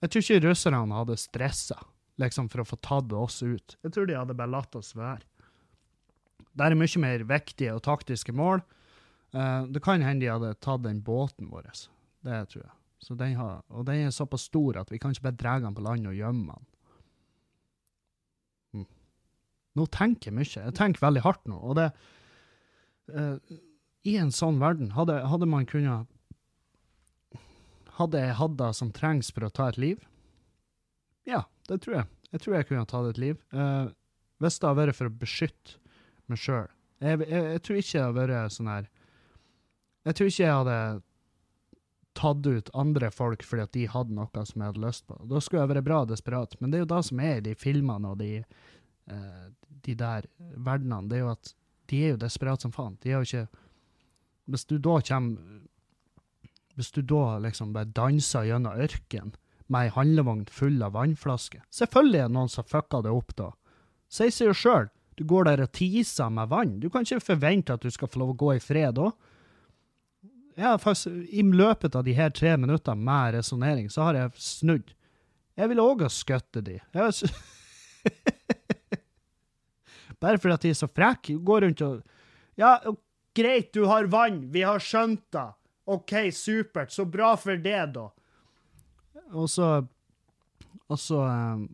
Jeg tror ikke russerne hadde stressa liksom, for å få tatt oss ut. Jeg tror de hadde bare latt oss være. Det er mye mer viktige og taktiske mål. Uh, det kan hende de hadde tatt den båten vår. Det tror jeg. Den har, og den er såpass stor at vi kan ikke bare dra den på land og gjemme den. Mm. Nå tenker jeg mye. Jeg tenker veldig hardt nå. Og det uh, i en sånn verden, hadde, hadde man kunnet Hadde jeg hatt det som trengs for å ta et liv? Ja, det tror jeg. Jeg tror jeg kunne ha tatt et liv. Uh, hvis det hadde vært for å beskytte meg sjøl. Jeg, jeg, jeg, tror ikke jeg hadde vært sånn her Jeg tror ikke jeg hadde tatt ut andre folk fordi at de hadde noe som jeg hadde lyst på. Da skulle jeg vært bra desperat. Men det er jo det som er i de filmene og de, uh, de der verdenene. Det er jo at de er jo desperate som faen. De er jo ikke hvis du da kommer Hvis du da liksom bare danser gjennom ørkenen med ei handlevogn full av vannflasker Selvfølgelig er det noen som fucker det opp da. Sier seg jo sjøl. Du går der og tiser med vann. Du kan ikke forvente at du skal få lov å gå i fred da. Jeg faktisk, I løpet av de her tre minuttene med resonnering, så har jeg snudd. Jeg ville òg ha skutt de. Bare fordi at de er så frekke. Går rundt og Ja, Greit, du har vann, vi har skjønt det. OK, supert, så bra for det, da. Og så Og så um,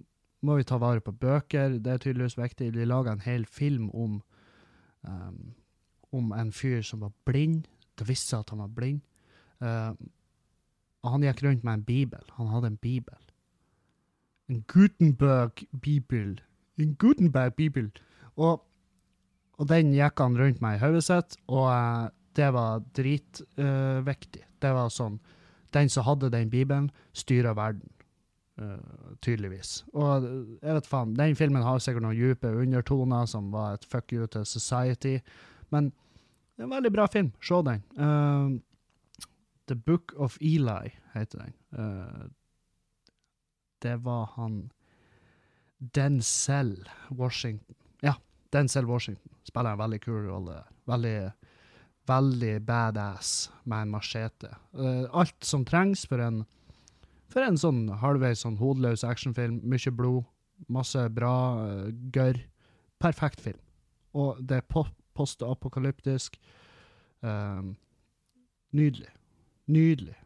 må vi ta vare på bøker, det er tydeligvis viktig. De laga en hel film om um, om en fyr som var blind. Det viste seg at han var blind. Uh, han gikk rundt med en bibel. Han hadde en bibel. En Gutenberg-bibel. En Gutenberg-bibel. Og og den gikk han rundt med i hodet sitt, og uh, det var dritviktig. Uh, det var sånn Den som hadde den bibelen, styrer verden. Uh, tydeligvis. Og jeg vet faen, den filmen har sikkert noen dype undertoner som var et fuck you to society, men det er en veldig bra film. Se den. Uh, The Book of Eli, heter den. Uh, det var han Denzel Washington. Ja, Denzel Washington spiller en veldig kul rolle. Veldig, veldig badass med en machete. Uh, alt som trengs for en, for en sånn halvveis sånn hodeløs actionfilm. Mye blod, masse bra uh, gørr. Perfekt film. Og det er po postapokalyptisk. Uh, nydelig. Nydelig.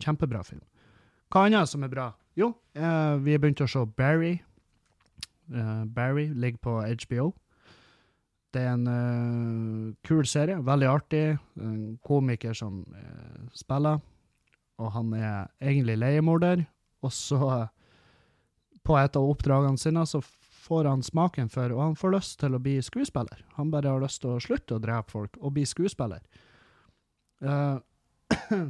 Kjempebra film. Hva annet som er bra? Jo, vi har begynt å se Barry. Barry ligger på HBO. Det er en uh, kul serie, veldig artig. En komiker som uh, spiller, og han er egentlig leiemorder. Og så, på et av oppdragene sine, så får han smaken for, og han får lyst til å bli skuespiller. Han bare har lyst til å slutte å drepe folk og bli skuespiller. Uh,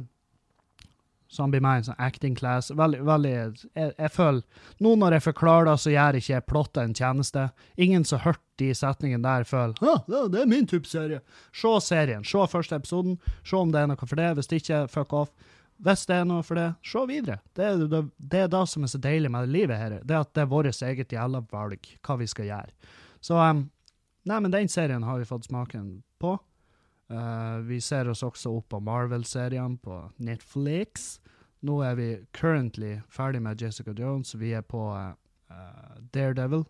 så han blir med i en sånn acting class. Veldig, veldig jeg, jeg, føler Nå når jeg forklarer det, så gjør ikke jeg plotta en tjeneste. Ingen som hørte de setningene der, føler ah, det er min type serie. Se serien. Se første episoden. Se om det er noe for det. Hvis det ikke, fuck off. Hvis det er noe for det, se videre. Det er det, det er det som er så deilig med livet her. Det er at det er vårt eget jævla valg hva vi skal gjøre. Så um, Nei, men den serien har vi fått smaken på. Uh, vi ser oss også opp på Marvel-seriene på Netflix. Nå er vi currently ferdig med Jessica Jones. Vi er på uh, Daredevil.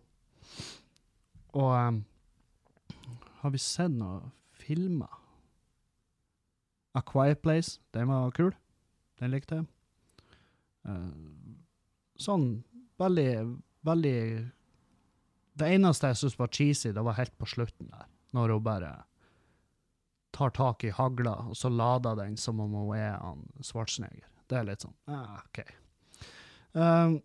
Og um, har vi sett noen filmer? A Quiet Place, den var kul. Den likte jeg. Uh, sånn veldig, veldig Det eneste jeg syntes var cheesy, det var helt på slutten der, når hun bare tar tak i hagla, og så lader den som om hun er han Schwarzenegger. Det er litt sånn ah, OK. Um,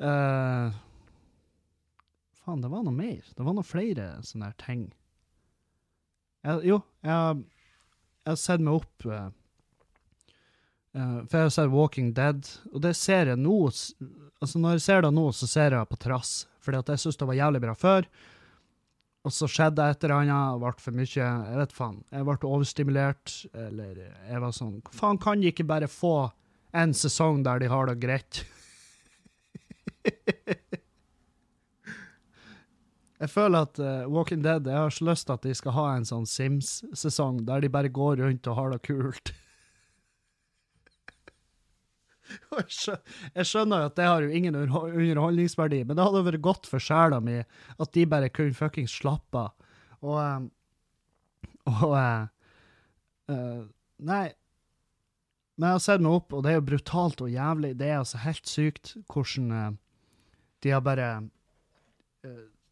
uh, faen, det var noe mer. Det var noe flere sånne her ting. Jeg, jo, jeg, jeg har sett meg opp uh, Uh, for jeg har sett Walking Dead, og det ser jeg nå altså Når jeg ser det nå, så ser jeg på trass, fordi at jeg syns det var jævlig bra før. Og så skjedde et eller annet, ble for mye Jeg vet faen. Jeg ble overstimulert, eller jeg var sånn Faen, kan de ikke bare få en sesong der de har det greit? jeg føler at uh, Walking Dead Jeg har så lyst til at de skal ha en sånn Sims-sesong der de bare går rundt og har det kult. Jeg skjønner jo at det har jo ingen underholdningsverdi, men det hadde vært godt for sjela mi at de bare kunne fuckings slappe av. Og, ehm, og uh, uh, Nei. Men jeg har sett meg opp, og det er jo brutalt og jævlig. Det er altså helt sykt hvordan uh, de har bare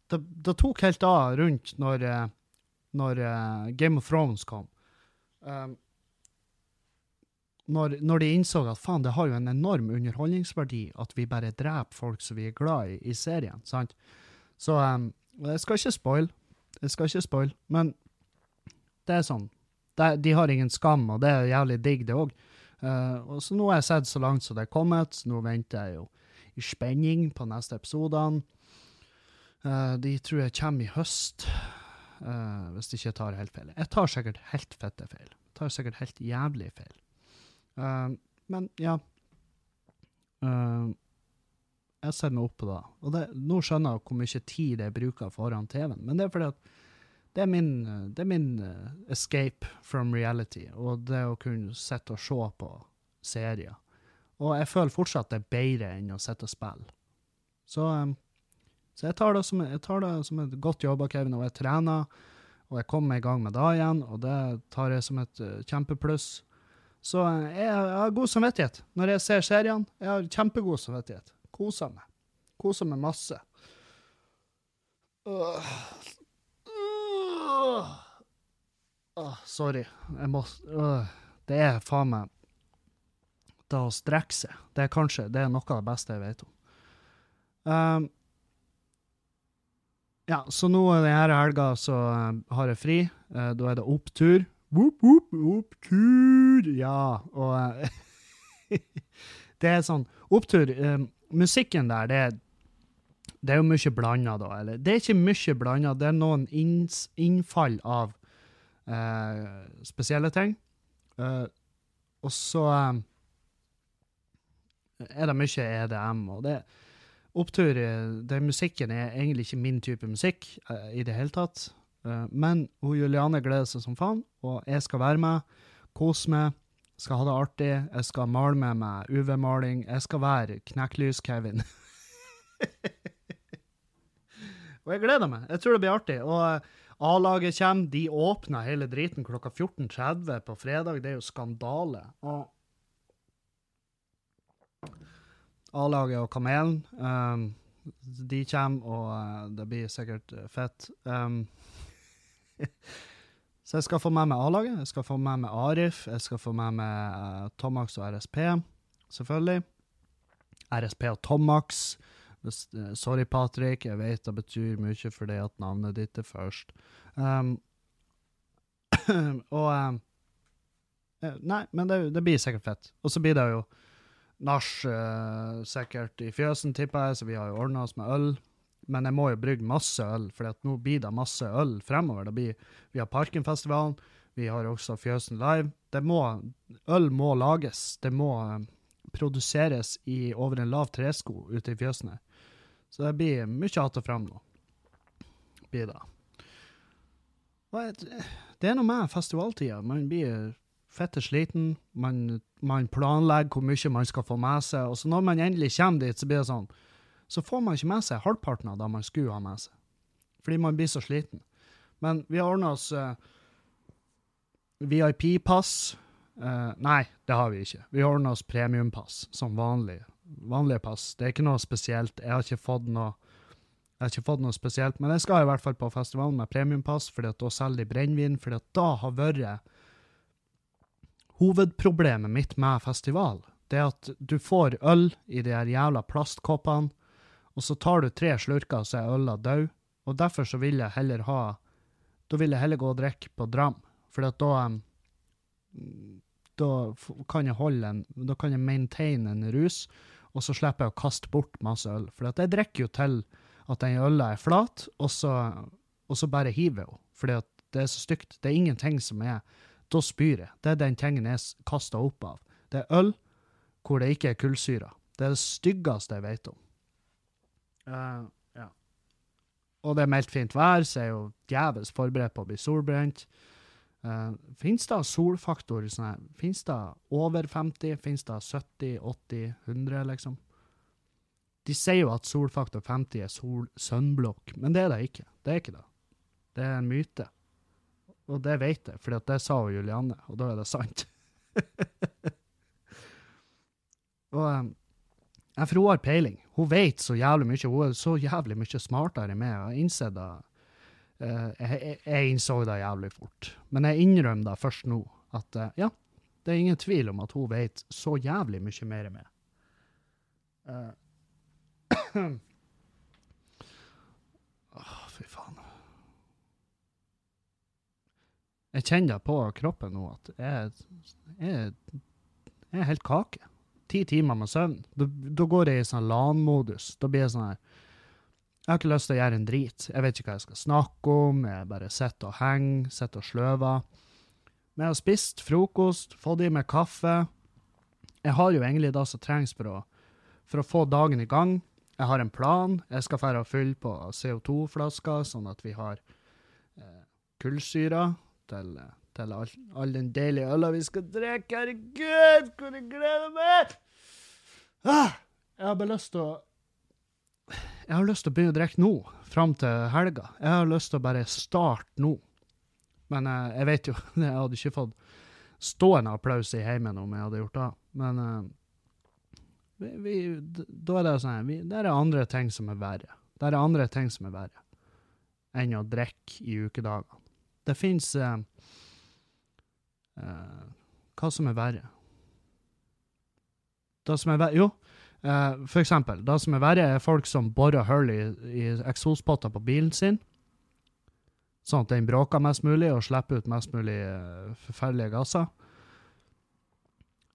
det, det, tok helt av rundt når, når Game of Thrones kom. Um, når, når, de innså at faen, det har jo en enorm underholdningsverdi at vi bare dreper folk som vi er glad i i serien. sant? Så um, jeg skal ikke spoil, jeg skal ikke spoil, men det er sånn. Det, de har ingen skam, og det er jævlig digg, det òg. Uh, og så nå har jeg sett så langt som det er kommet. Nå venter jeg jo i spenning på neste episodene. Uh, de tror jeg kommer i høst, uh, hvis de ikke tar helt feil. Jeg tar sikkert helt fette feil. Jeg tar sikkert helt jævlig feil. Uh, men ja. Uh, jeg ser meg opp på det. Og det, nå skjønner jeg hvor mye tid jeg bruker foran TV-en, men det er fordi at det er min, det er min uh, escape from reality, og det å kunne sitte og se på serier. Og jeg føler fortsatt det er bedre enn å sitte og spille. Så, så jeg, tar som, jeg tar det som et godt jobb av Kevin, og jeg trener, og jeg kommer i gang med det igjen, og det tar jeg som et kjempepluss. Så jeg, har god samvittighet når jeg ser seriene. Jeg har kjempegod samvittighet. Koser meg. Koser meg masse. Uh, uh, uh, sorry. Jeg må Det er faen meg Det å strekke seg. Det er kanskje det er noe av det beste jeg vet om. Um, ja, så nå denne helga så har jeg fri. Uh, da er det opptur. Whoop, whoop, opptur! Ja, og Det er sånn Opptur um, Musikken der, det, det, er jo mye blanda, da. Eller det er ikke mye blanda, det er noen inns, innfall av uh, spesielle ting. Eh, og så eh, er det mye EDM, og det opptur Den musikken er egentlig ikke min type musikk eh, i det hele tatt. Eh, men hun Juliane gleder seg som faen, og jeg skal være med, kose meg, skal ha det artig. Jeg skal male med meg UV-maling. Jeg skal være Knekklys-Kevin. og jeg gleder meg. Jeg tror det blir artig. Og eh, A-laget kommer. De åpner hele driten klokka 14.30 på fredag. Det er jo skandale. Og A-laget og Kamelen, um, de kommer, og uh, det blir sikkert fett. Um, Så jeg skal få med meg A-laget, jeg skal få med meg Arif, jeg skal få med meg uh, Tomax og RSP, selvfølgelig. RSP og Tomax. Uh, sorry, Patrick, jeg vet det betyr mye for deg at navnet ditt er først. Um, og um, Nei, men det, det, blir sikkert fett. Og så blir det jo nach uh, sikkert i fjøsen, tipper jeg, så vi har jo ordna oss med øl men jeg må jo brygge masse øl, for nå blir det masse øl fremover. Blir, vi har Parkenfestivalen, vi har også Fjøsen Live. Må, øl må lages. Det må um, produseres i, over en lav tresko ute i fjøsene. Så det blir mye att og fram nå. Blir det. Det er noe med festivaltida. Man blir fette sliten. Man, man planlegger hvor mye man skal få med seg. Og så når man endelig kommer dit, så blir det sånn så får man ikke med seg halvparten av det man skulle ha med seg. Fordi man blir så sliten. Men vi har ordna oss uh, VIP-pass. Uh, nei, det har vi ikke. Vi har ordna oss premiumpass som vanlig. Vanlige pass. Det er ikke noe spesielt. Jeg har ikke fått noe jeg har ikke fått noe spesielt, men jeg skal i hvert fall på festivalen med premiumpass, fordi at da selger de brennevin. fordi da har vært hovedproblemet mitt med festival. Det at du får øl i de her jævla plastkoppene, og så tar du tre slurker, så er øla død. Og derfor så vil jeg heller ha Da vil jeg heller gå og drikke på Dram, for da Da kan jeg holde en Da kan jeg maintain en rus, og så slipper jeg å kaste bort masse øl. For jeg drikker jo til at den øla er flat, og så, og så bare hiver jeg henne. Fordi det er så stygt. Det er ingenting som er Da spyr jeg. Det er den tingen jeg kaster opp av. Det er øl hvor det ikke er kullsyre. Det er det styggeste jeg vet om. Uh, ja. Og det er meldt fint vær, så er jo djevelsk forberedt på å bli solbrent. Uh, Fins det solfaktor sånn Fins det over 50? Fins det 70, 80, 100, liksom? De sier jo at solfaktor 50 er sol sunblock, men det er det ikke. Det er ikke det. Det er en myte. Og det vet jeg, for det sa jo Julianne, og da er det sant. og um, for hun har peiling. Hun vet så jævlig mye. Hun er så jævlig mye smartere enn meg. Jeg har det. Uh, jeg, jeg, innså det jævlig fort. Men jeg innrømmer det først nå. At uh, ja, det er ingen tvil om at hun vet så jævlig mye mer enn meg. Uh, oh, fy faen. Jeg kjenner det på kroppen nå at jeg, jeg, jeg er helt kake ti timer med søvn. Da, går jeg i sånn LAN-modus. Da blir jeg sånn her Jeg har ikke lyst til å gjøre en drit. Jeg vet ikke hva jeg skal snakke om. Jeg bare sitter og henger, sitter og sløver. Men jeg har spist frokost, fått i meg kaffe. Jeg har jo egentlig det som trengs for å, for å få dagen i gang. Jeg har en plan. Jeg skal dra og fylle på CO2-flasker, sånn at vi har eh, kullsyre til eh, til all, all den deilige øla vi skal drikke. Herregud, hvor jeg gleder meg! Ah, jeg har bare lyst til å Jeg har lyst til å begynne å drikke nå, fram til helga. Jeg har lyst til å bare starte nå. Men uh, jeg vet jo Jeg hadde ikke fått stående applaus i heimen om jeg hadde gjort det. Men uh, vi, vi, da er det sånn vi, Det er andre ting som er verre. Det er andre ting som er verre enn å drikke i ukedagene. Det fins uh, Uh, hva som er verre? Det som er verre Jo, eh, for eksempel. Det som er verre, er folk som borer hull i, i eksospotter på bilen sin, sånn at den bråker mest mulig og slipper ut mest mulig eh, forferdelige gasser.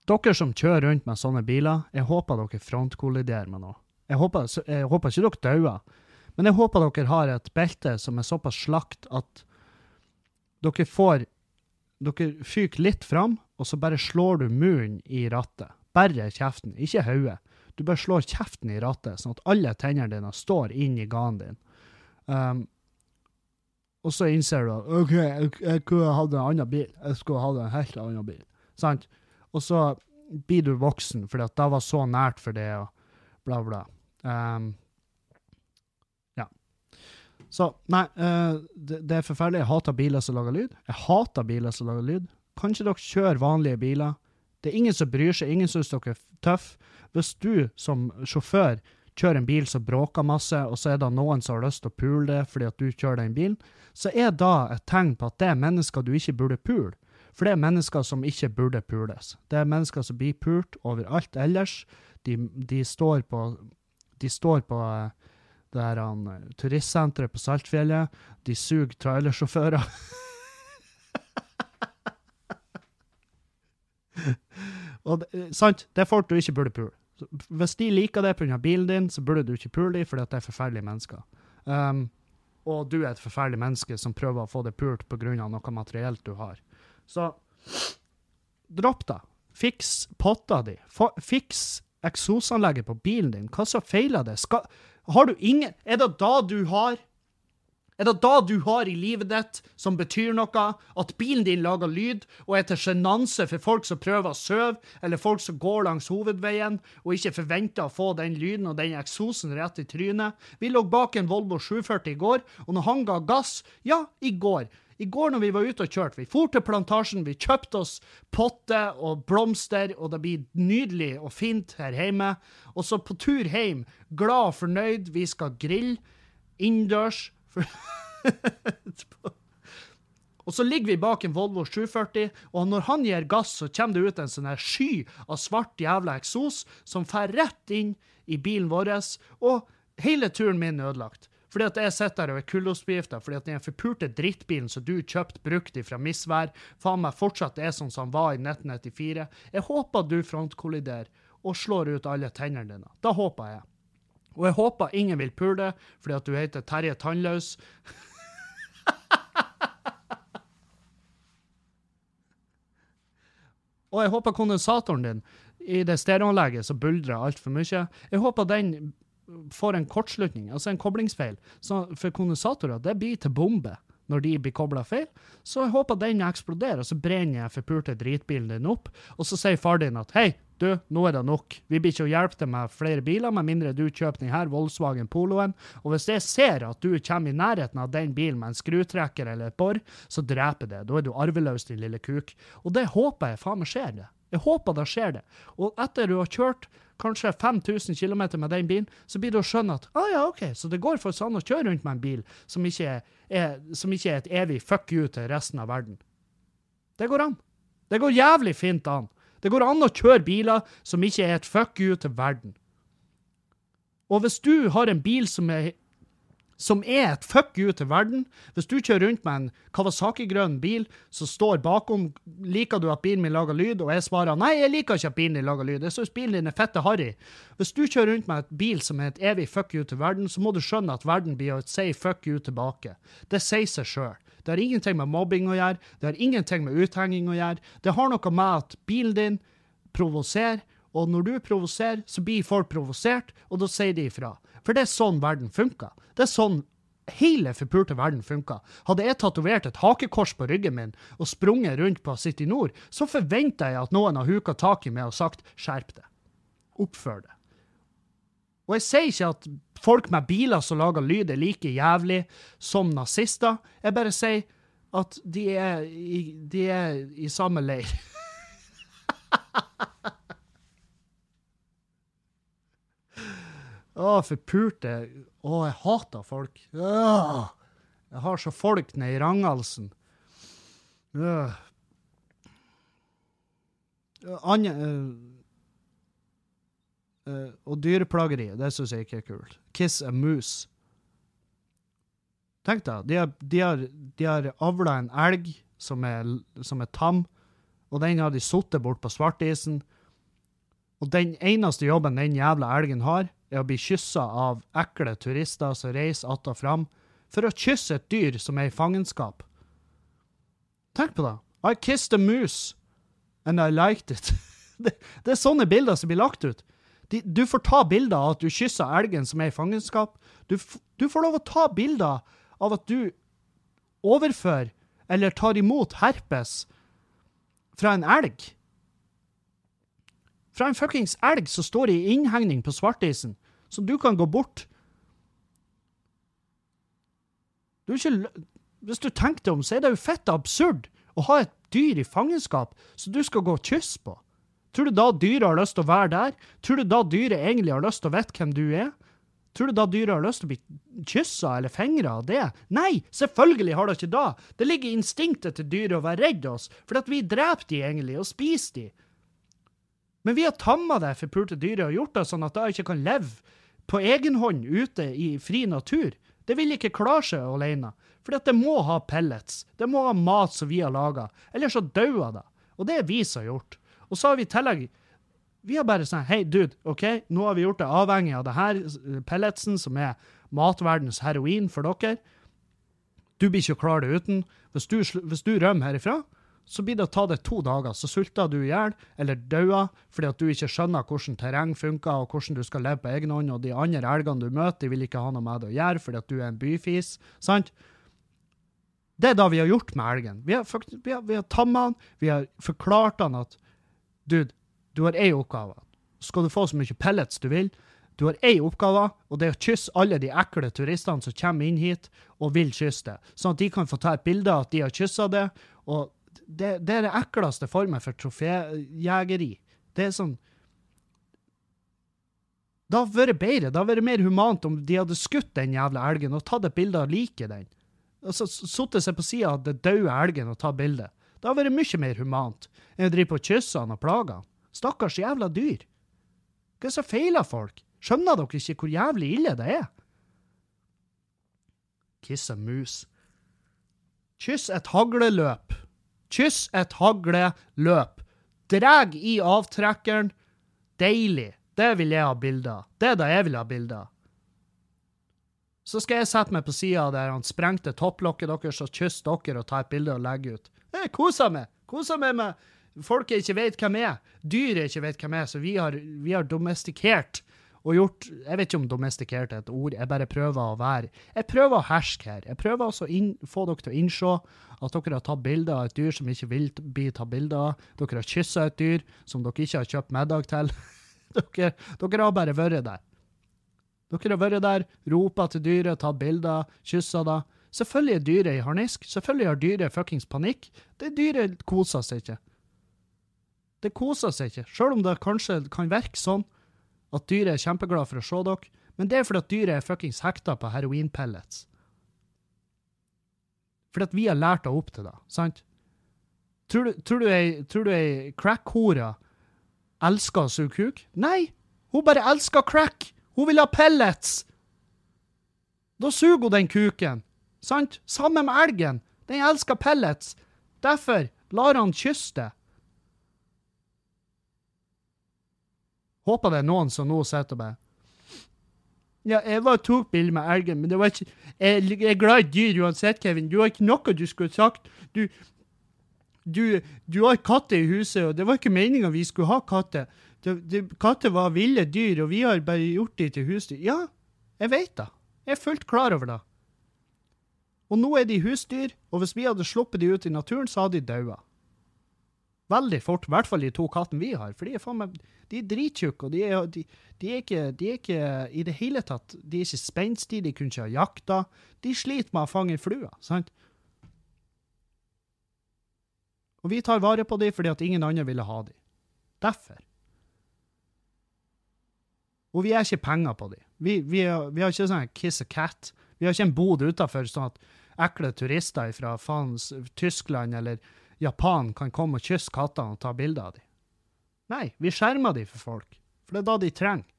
Dere som kjører rundt med sånne biler, jeg håper dere frontkolliderer med noe. Jeg håper, jeg håper ikke dere dauer, men jeg håper dere har et belte som er såpass slakt at dere får dere fyker litt fram, og så bare slår du munnen i rattet. Bare kjeften, ikke hodet. Du bare slår kjeften i rattet, sånn at alle tennene dine står inn i ganen din. Um, og så innser du at OK, jeg, jeg kunne hatt en annen bil. Jeg skulle hatt en helt annen bil. Sant? Og så blir du voksen, at det var så nært for det, og bla, bla. Um. Så nei, uh, det, det, er forferdelig. Jeg hater biler som lager lyd. Jeg hater biler som lager lyd. Kan ikke dere kjøre vanlige biler? Det er ingen som bryr seg, ingen syns dere er tøffe. Hvis du som sjåfør kjører en bil som bråker masse, og så er det noen som har lyst til å pule det fordi at du kjører den bilen, så er det et tegn på at det er mennesker du ikke burde pule. For det er mennesker som ikke burde pules. Det er mennesker som blir pult overalt ellers. De, de står på, de står på uh, det her um, turistsenteret på Saltfjellet. De suger trailersjåfører. Og det, eh, sant, det er folk du ikke burde pule. Hvis de liker det pga. bilen din, så burde du ikke pule dem fordi det er forferdelige mennesker. Um, og du er et forferdelig menneske som prøver å få det pult pga. noe materielt du har. Så dropp det. Fiks potta di. Fiks eksosanlegget på bilen din. Hva så feiler det? Skal, har du ingen Er det da du har er det da du har i livet ditt som betyr noe, at bilen din lager lyd og er til sjenanse for folk som prøver å sove, eller folk som går langs hovedveien og ikke forventer å få den lyden og den eksosen rett i trynet? Vi lå bak en Volvo 740 i går, og når han ga gass Ja, i går. I går når vi var ute og kjørte, vi for til plantasjen, vi kjøpte oss potte og blomster, og det blir nydelig og fint her hjemme. Og så på tur hjem, glad og fornøyd, vi skal grille innendørs og så ligger vi bak en Volvo 740, og når han gir gass, så kommer det ut en sånn her sky av svart jævla eksos som fer rett inn i bilen vår, og hele turen min er ødelagt. Fordi at jeg sitter her og er kullosbegifta fordi at den forpulte drittbilen som du kjøpte brukt fra Misvær, faen meg fortsatt er sånn som han var i 1994. Jeg håper du frontkolliderer og slår ut alle tennene dine. Da håper jeg. Og jeg håper ingen vil pule fordi at du heter Terje Tannløs. Og jeg håper kondensatoren din i det stereoanlegget som buldrer altfor mye, jeg håper den får en kortslutning, altså en koblingsfeil. Så for kondensatorer, det blir til bombe når de blir kobla feil. Så jeg håper den eksploderer, og så brenner jeg forpulte dritbilen din opp. Og så sier far din at hei, du, nå er det nok. Vi blir ikke å hjelpe deg med flere biler, med mindre du kjøper denne Volkswagen Poloen. Og hvis jeg ser at du kommer i nærheten av den bilen med en skrutrekker eller et bor, så dreper det. Da er du arveløs, din lille kuk. Og det håper jeg faen meg skjer, det. Jeg håper det skjer det. Og etter du har kjørt kanskje 5000 km med den bilen, så blir det å skjønne at ah, ja, OK, så det går for sånn å kjøre rundt med en bil som ikke er, som ikke er et evig fuck you til resten av verden. Det går an. Det går jævlig fint an. Det går an å kjøre biler som ikke er et fuck you til verden. Og hvis du har en bil som er, som er et fuck you til verden, hvis du kjører rundt med en Kawasaki-grønn bil som står bakom, liker du at bilen min lager lyd, og jeg svarer nei, jeg liker ikke at bilen din lager lyd, jeg syns bilen din er fette harry. Hvis du kjører rundt med et bil som er et evig fuck you til verden, så må du skjønne at verden blir å si fuck you tilbake. Det sier seg sjøl. Det har ingenting med mobbing å gjøre, det har ingenting med uthenging å gjøre. Det har noe med at bilen din provoserer, og når du provoserer, så blir folk provosert, og da sier de ifra. For det er sånn verden funker. Det er sånn hele forpulte verden funker. Hadde jeg tatovert et hakekors på ryggen min og sprunget rundt på City Nord, så forventer jeg at noen har huka tak i meg og sagt 'skjerp deg'. Oppfør det. Og jeg sier ikke at folk med biler som lager lyd, er like jævlig som nazister. Jeg bare sier at de er i, de er i samme leir. Å, forpulte Å, jeg hater folk. Åh, jeg har så folk nede i ranghalsen. Anne, uh, Uh, og dyreplageri, det syns jeg ikke er kult. Kiss a moose. Tenk deg, de har, de de har avla en elg som er, som er, tam, og den har de sittet bort på svartisen. Og den eneste jobben den jævla elgen har, er å bli kyssa av ekle turister som reiser att og fram, for å kysse et dyr som er i fangenskap. Tenk på det. I kissed a moose. and I liked it. Det, det er sånne bilder som blir lagt ut. De, du får ta bilder av at du kysser elgen som er i fangenskap. Du, du får lov å ta bilder av at du overfører eller tar imot herpes fra en elg. Fra en fuckings elg som står i innhegning på svartisen, som du kan gå bort. Du er ikke, hvis du tenker deg om, så er det jo fett absurd å ha et dyr i fangenskap som du skal gå og kysse på. Tror du da dyret har lyst til å være der? Tror du da dyret egentlig har lyst til å vite hvem du er? Tror du da dyret har lyst til å bli kyssa eller fingra av det? Nei, selvfølgelig har det ikke da! Det ligger i instinktet til dyret å være redd oss, for at vi dreper de egentlig, og spiser de. Men vi har tamma det forpulte dyret og gjort det sånn at det ikke kan leve på egen hånd ute i fri natur. Det vil ikke klare seg alene, for det må ha pellets. Det må ha mat som vi har laga, ellers så dauer det. Og det er vi som har gjort. Og så har vi i tillegg vi har bare sånn Hei, dude, OK, nå har vi gjort det avhengig av det her eh, pelletsen, som er matverdens heroin for dere. Du blir ikke klar det uten. Hvis du, hvis du rømmer herifra, så blir det å ta det to dager. Så sulter du i hjel, eller dauer, fordi at du ikke skjønner hvordan terreng funker, og hvordan du skal leve på egen hånd, og de andre elgene du møter, de vil ikke ha noe med det å gjøre, fordi at du er en byfis. Sant? Det er det vi har gjort med elgen. Vi har, vi har, vi har tamma han, vi har forklart han at dude, du har én oppgave. Skal du få så mye pellets du vil, du har én oppgave, og det er å kysse alle de ekle turistene som kommer inn hit og vil kysse det, sånn at de kan få ta et bilde av at de har kyssa det. Og det, det er det ekleste formen for troféjegeri. Det er sånn Det hadde vært bedre, det hadde vært mer humant om de hadde skutt den jævla elgen og tatt et bilde av liket den. Altså sittet seg på sida av den døde elgen og tatt bilde. Det hadde vært mye mer humant enn å drive på og kysse han og plage han. Stakkars jævla dyr. Hva er det som feiler folk? Skjønner dere ikke hvor jævlig ille det er? Kiss a mus. Kyss et hagleløp. Kyss et hagle, løp. Dreg i avtrekkeren. Deilig. Det vil jeg ha bilde av. Det er det jeg vil ha bilde av. Så skal jeg sette meg på sida der han sprengte topplokket deres og kysse dere og ta et bilde og legge ut. Jeg koser meg. Koser meg med folk jeg ikke vet hvem er. Dyr jeg ikke vet hvem er, så vi har, vi har domestikert og gjort Jeg vet ikke om domestikert er et ord, jeg bare prøver å være Jeg prøver å herske her. Jeg prøver også å få dere til å innse at dere har tatt bilde av et dyr som ikke vil bli tatt bilde av. Dere har kyssa et dyr som dere ikke har kjøpt middag til. dere, dere har bare vært der. Dere har vært der, ropa til dyret, tatt bilder, kyssa det. Selvfølgelig er dyret i harnisk. Selvfølgelig har dyret fuckings panikk. Det dyret koser seg ikke. Det koser seg ikke, sjøl om det kanskje kan virke sånn at dyret er kjempeglad for å se dere, men det er fordi at dyret er fuckings hekta på heroinpellets. Fordi at vi har lært henne opp til det, sant? Tror du, tror ei, crack-hore elsker å suge kuk? Nei, hun bare elsker crack! Hun vil ha pellets! Da suger hun den kuken, sant? Sammen med elgen. Den elsker pellets. Derfor lar han kysse det. Håper det er noen som nå sitter og bare Ja, jeg var tok bilde med elgen, men det var ikke Jeg, er glad i dyr uansett, Kevin. Du har ikke noe du skulle sagt. Du Du, du har katter i huset, og det var ikke meninga vi skulle ha katter. Katter var ville dyr, og vi har bare gjort dem til husdyr. Ja, jeg vet det. Jeg er fullt klar over det. Og nå er de husdyr, og hvis vi hadde sluppet de ut i naturen, så hadde de daua. Veldig fort, i hvert fall de to kattene vi har, for de er faen meg de er drittjukke, og de er, de, de, er ikke, de er ikke i det hele tatt De er ikke spenstige, de kunne ikke ha jakta. De sliter med å fange fluer, sant? Og vi tar vare på dem fordi at ingen andre ville ha dem. Derfor. Og vi er ikke penger på dem. Vi, vi, vi har ikke sånn kiss a cat. Vi har ikke en bod utafor sånn at ekle turister fra faens Tyskland eller Japan kan komme og kysse kattene og ta bilder av dem. Nei, vi skjermer dem for folk. For det er da de trenger.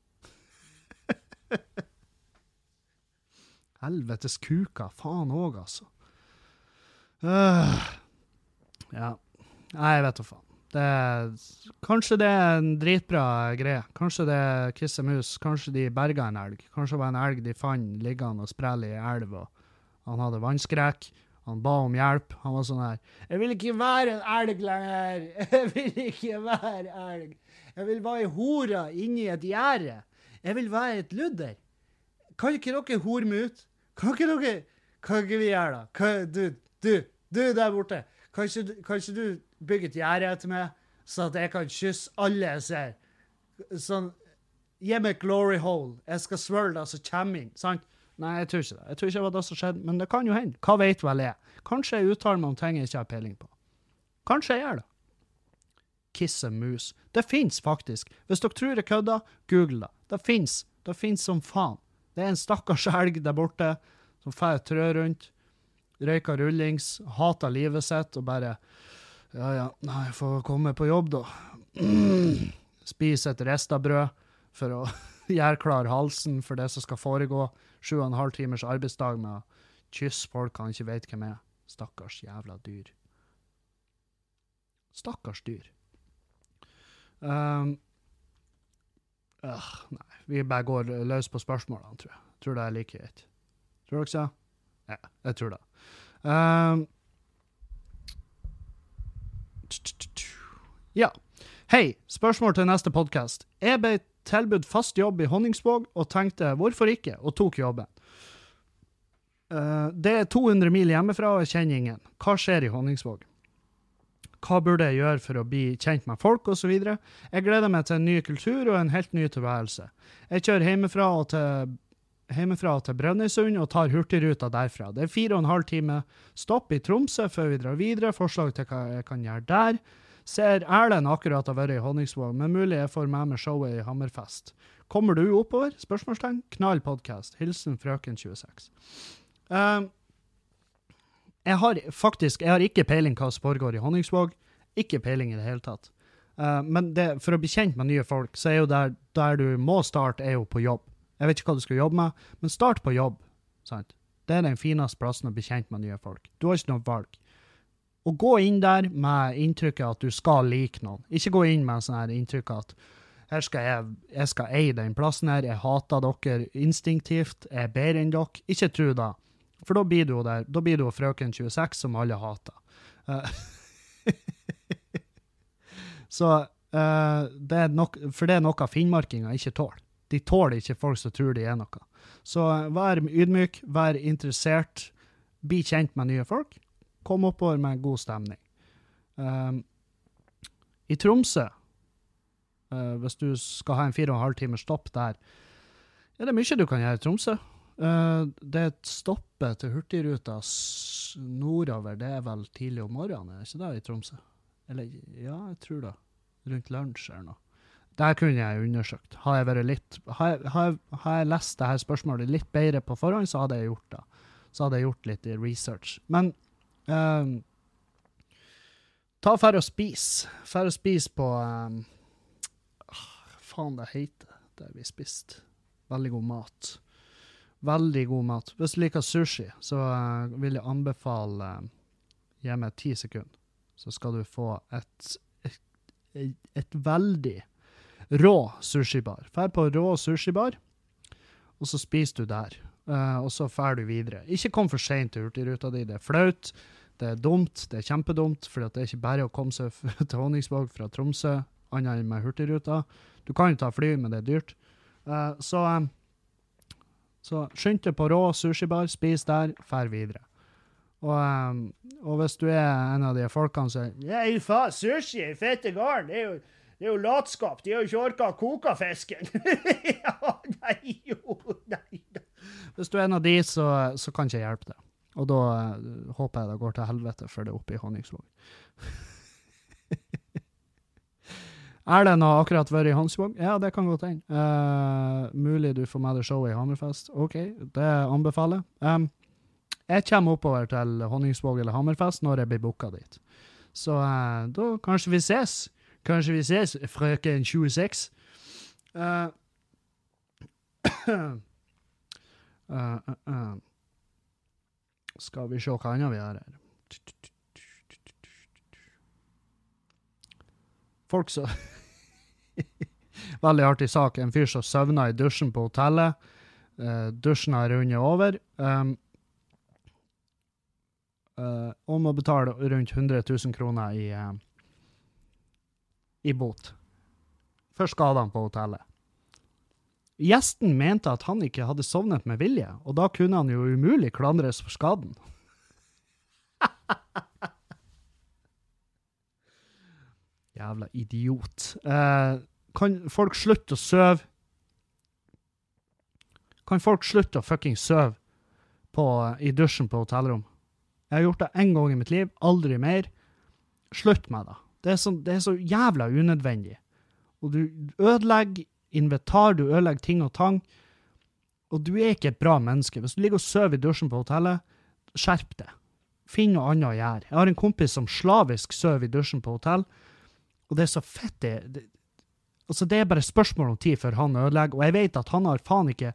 Helvetes kuker. Faen òg, altså. Uh, ja. Nei, jeg vet da faen. Det er, kanskje det er en dritbra greie. Kanskje det er Kiss mus. Kanskje de berga en elg. Kanskje det var en elg de fant liggende og sprelle i elv, og han hadde vannskrek. Han ba om hjelp. Han var sånn her 'Jeg vil ikke være en elg lenger! Jeg vil ikke være elg! Jeg vil være ei hore inni et gjerde! Jeg vil være et ludder! Kan ikke dere hore meg ut? Kan ikke dere Kan ikke vi gjøre det? Kan, du, du, du der borte! Kan ikke, kan ikke du bygge et gjerde til meg, så at jeg kan kysse alle jeg ser? Sånn Gi meg glory hole. Jeg skal svølge det som kommer inn. sant? Nei, jeg tror ikke det. Jeg tror ikke det var det som skjedde, men det kan jo hende. Hva vet vel jeg? Kanskje jeg uttaler meg om ting jeg ikke har peiling på. Kanskje jeg gjør det. Kisse mus. Det fins faktisk. Hvis dere tror jeg kødder, google det. Det fins. Det fins som faen. Det er en stakkars elg der borte som får trø rundt, røyker rullings, hater livet sitt og bare Ja, ja, nei, jeg får komme på jobb, da. Spise et rista brød for å gjøre klar halsen for det som skal foregå. Sju og en halv timers arbeidsdag med å kysse folk han ikke vet hvem er. Stakkars jævla dyr. Stakkars dyr. Um, nei, vi bare går løs på spørsmålene, tror jeg. Tror det er like greit. Tror dere så? Ja, jeg tror det. Um, ja. Hei, spørsmål til neste podkast. Jeg ble tilbudt fast jobb i Honningsvåg og tenkte hvorfor ikke, og tok jobben. Uh, det er 200 mil hjemmefra, og jeg kjenner ingen. Hva skjer i Honningsvåg? Hva burde jeg gjøre for å bli kjent med folk, osv.? Jeg gleder meg til en ny kultur og en helt ny tilværelse. Jeg kjører hjemmefra og til, hjemmefra til Brønnøysund og tar Hurtigruta derfra. Det er fire og en halv time stopp i Tromsø før vi drar videre. Forslag til hva jeg kan gjøre der. Ser Erlend akkurat har vært i Honningsvåg, men mulig jeg får med meg showet i Hammerfest. Kommer du oppover? Spørsmålstegn. Knall podkast. Hilsen frøken 26. Uh, jeg har faktisk jeg har ikke peiling hva som foregår i Honningsvåg. Ikke peiling i det hele tatt. Uh, men det, for å bli kjent med nye folk, så er jo der, der du må starte, er jo på jobb. Jeg vet ikke hva du skal jobbe med, men start på jobb. sant? Det er den fineste plassen å bli kjent med nye folk. Du har ikke noe valg. Og gå inn der med inntrykket at du skal like noen. Ikke gå inn med sånn her inntrykk at her skal jeg, jeg skal eie den plassen her, jeg hater dere instinktivt, jeg er bedre enn dere. Ikke tro det. For da blir du jo der, da blir du jo frøken 26, som alle hater. Uh, så uh, det er nok, For det er noe finnmarkinger ikke tåler. De tåler ikke folk som tror de er noe. Så uh, vær ydmyk, vær interessert, bli kjent med nye folk. Kom oppover med god stemning. Um, I Tromsø, hvis du skal ha en fire og en halv timers stopp der, er det mye du kan gjøre i Tromsø. Uh, det stoppet til Hurtigruta nordover, det er vel tidlig om morgenen, er ikke det i Tromsø? Eller, ja, jeg tror det. Rundt lunsj eller noe. Der kunne jeg undersøkt. Har jeg, litt, har jeg, har jeg, har jeg lest dette spørsmålet litt bedre på forhånd, så hadde jeg gjort det. Så hadde jeg gjort litt research. Men um, ta færre og spis. Færre og spis på um, faen det heter der vi spiste? Veldig god mat. Veldig god mat. Hvis du liker sushi, så uh, vil jeg anbefale uh, Gi meg ti sekunder, så skal du få et, et, et, et veldig rå sushibar. Dra på rå sushibar, og så spiser du der. Uh, og så drar du videre. Ikke kom for seint til Hurtigruta di. Det er flaut, det er dumt, det er kjempedumt, for det er ikke bare å komme seg til Honningsvåg fra Tromsø, annet enn med Hurtigruta. Du kan jo ta fly, men det er dyrt. Uh, så um, så skynd deg på rå sushibar, spis der, fær videre. Og, um, og, hvis du er en av de folkene som sier faen, sushi i fette garn, det er jo det er jo latskap. De har jo ikke orka å koke fisken. ja, nei, jo, nei da. Hvis du er en av de, så, så kan ikke jeg hjelpe deg. Og da uh, håper jeg det går til helvete for det oppe i Honningsvåg. Erlend har akkurat vært i Hansvåg. Ja, det kan godt hende. Uh, mulig du får med deg showet i Hammerfest. OK, det anbefaler jeg. Um, jeg kommer oppover til Honningsvåg eller Hammerfest når jeg blir booka dit. Så uh, da kanskje vi ses. Kanskje vi ses, frøken 26. Uh, skal vi se hva annet vi har her. Folk som Veldig artig sak. En fyr som søvna i dusjen på hotellet. Uh, dusjen har rundet over. Um, uh, og må betale rundt 100 000 kroner i, uh, i bot for skadene på hotellet. Gjesten mente at han ikke hadde sovnet med vilje, og da kunne han jo umulig klandres for skaden. Jævla idiot. Eh, kan folk slutte å søve? Kan folk slutte å fucking søve i dusjen på hotellrom? Jeg har gjort det én gang i mitt liv, aldri mer. Slutt med det. Det er så, det er så jævla unødvendig. Og du ødelegger invitar, du ødelegger ting og tang. Og du er ikke et bra menneske. Hvis du ligger og sover i dusjen på hotellet, skjerp deg. Finn noe annet å gjøre. Jeg har en kompis som slavisk sover i dusjen på hotell, og det er så fett det, det Altså, det er bare spørsmål om tid før han ødelegger, og jeg vet at han har faen ikke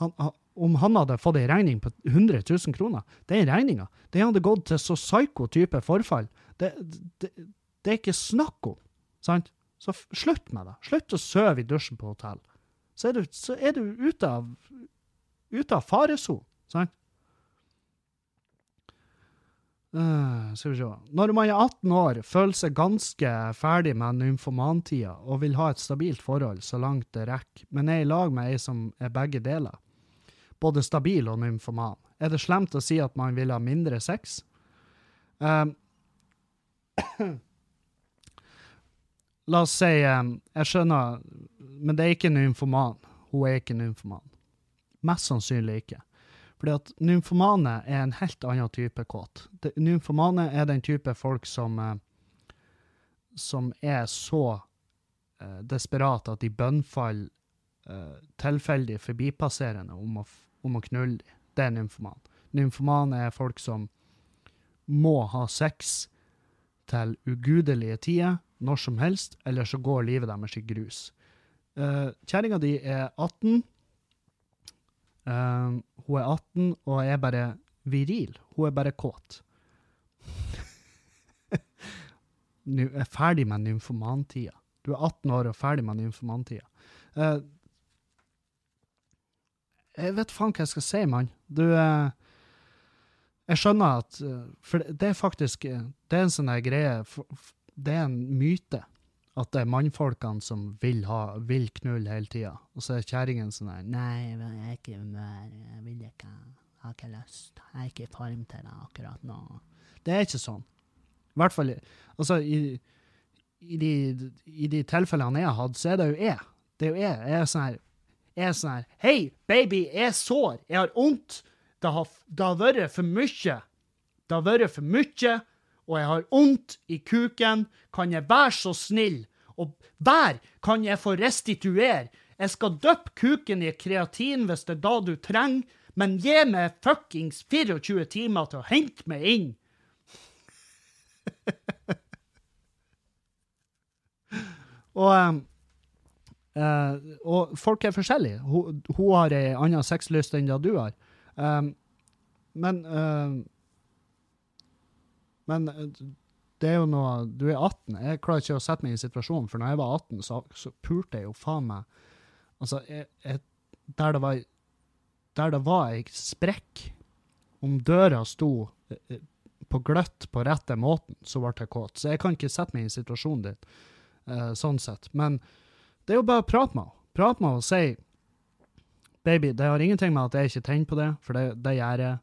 han, han, Om han hadde fått ei regning på 100 000 kroner, det er regninga. Det hadde gått til så psyko type forfall. Det, det, det er ikke snakk om, sant? Så slutt med det. Slutt å sove i dusjen på hotell. Så er du, så er du ute av, ute av faresonen, sant? Uh, skal vi se. Når man er 18 år, føler seg ganske ferdig med nymfomantida og vil ha et stabilt forhold så langt det rekker, men er i lag med ei som er begge deler, både stabil og nymfoman, er det slemt å si at man vil ha mindre sex? Um, la oss si um, Jeg skjønner, men det er ikke nymfoman. Hun er ikke nymfoman. Mest sannsynlig ikke. Fordi at nymfomane er en helt annen type kåt. Nymfomane er den type folk som eh, som er så eh, desperate at de bønnfaller eh, tilfeldig forbipasserende om å, om å knulle dem. Det er nymfoman. Nymfoman er folk som må ha sex til ugudelige tider, når som helst, eller så går livet deres i grus. Uh, Kjerringa di er 18. Uh, hun er 18 og er bare viril. Hun er bare kåt. Nå er ferdig med nymfomantida. Du er 18 år og ferdig med nymfomantida. Uh, jeg vet faen hva jeg skal si, mann. Du uh, Jeg skjønner at For det er faktisk Det er en sånn greie Det er en myte at det er mannfolkene som vil, ha, vil knulle hele tida. Og så er kjerringen sånn her Nei, jeg er ikke i humør. Jeg vil ikke. Jeg har ikke lyst. Jeg er ikke i form til det akkurat nå. Det er ikke sånn. I hvert fall Altså, i, i, de, i de tilfellene jeg har hatt, så er det jo jeg. Det er jo jeg. Jeg er sånn her er sånn her Hei, baby, jeg er sår. Jeg har vondt. Det har, det har vært for mye. Det har vært for mye og jeg har vondt i kuken, kan jeg være så snill, og bær kan jeg få restituere, jeg skal døppe kuken i kreatin hvis det er da du trenger, men gi meg fuckings 24 timer til å hente meg inn. og, uh, og folk er forskjellige. Hun, hun har ei anna sexlyst enn det du har. Um, men uh, Men det er jo noe Du er 18. Jeg klarer ikke å sette meg i situasjonen, for når jeg var 18, så, så pulte jeg jo faen meg Altså, jeg, jeg, der det var Der det var ei sprekk, om døra sto eh, på gløtt på rette måten, så ble jeg kåt. Så jeg kan ikke sette meg i situasjonen din, uh, sånn sett. Men det er jo bare å prate med henne. Prate med henne og si Baby, det har ingenting med at jeg ikke tenner på det, for det, det gjør jeg.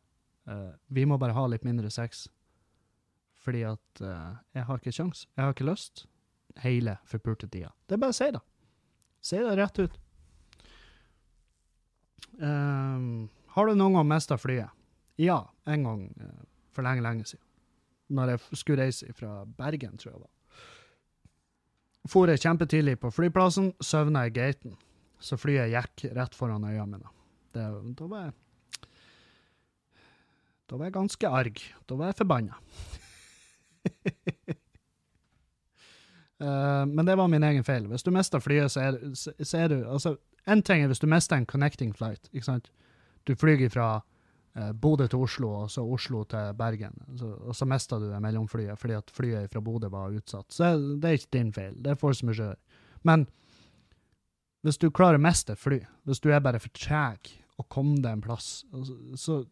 Uh, vi må bare ha litt mindre sex. Fordi at uh, jeg har ikke kjangs. Jeg har ikke lyst. Hele forpulte tida. Det er bare å si det. Si det rett ut. Um, har du noen gang mista flyet? Ja, en gang uh, for lenge, lenge siden. Når jeg skulle reise fra Bergen, tror jeg det var. For jeg kjempetidlig på flyplassen, søvna i gaten. Så flyet gikk rett foran øynene mine. Det, da var jeg Da var jeg ganske arg. Da var jeg forbanna. Uh, men det var min egen feil. Hvis du mister flyet, så er, så, er, du altså, En ting er hvis du mister en connecting flight. ikke sant? Du flyr fra uh, Bodø til Oslo, og så Oslo til Bergen. Så, og så mister du det mellomflyet fordi at flyet fra Bodø var utsatt. Så det er ikke din feil. Det er force majeure. Men hvis du klarer å miste fly, hvis du er bare for treg å komme deg en plass, altså, så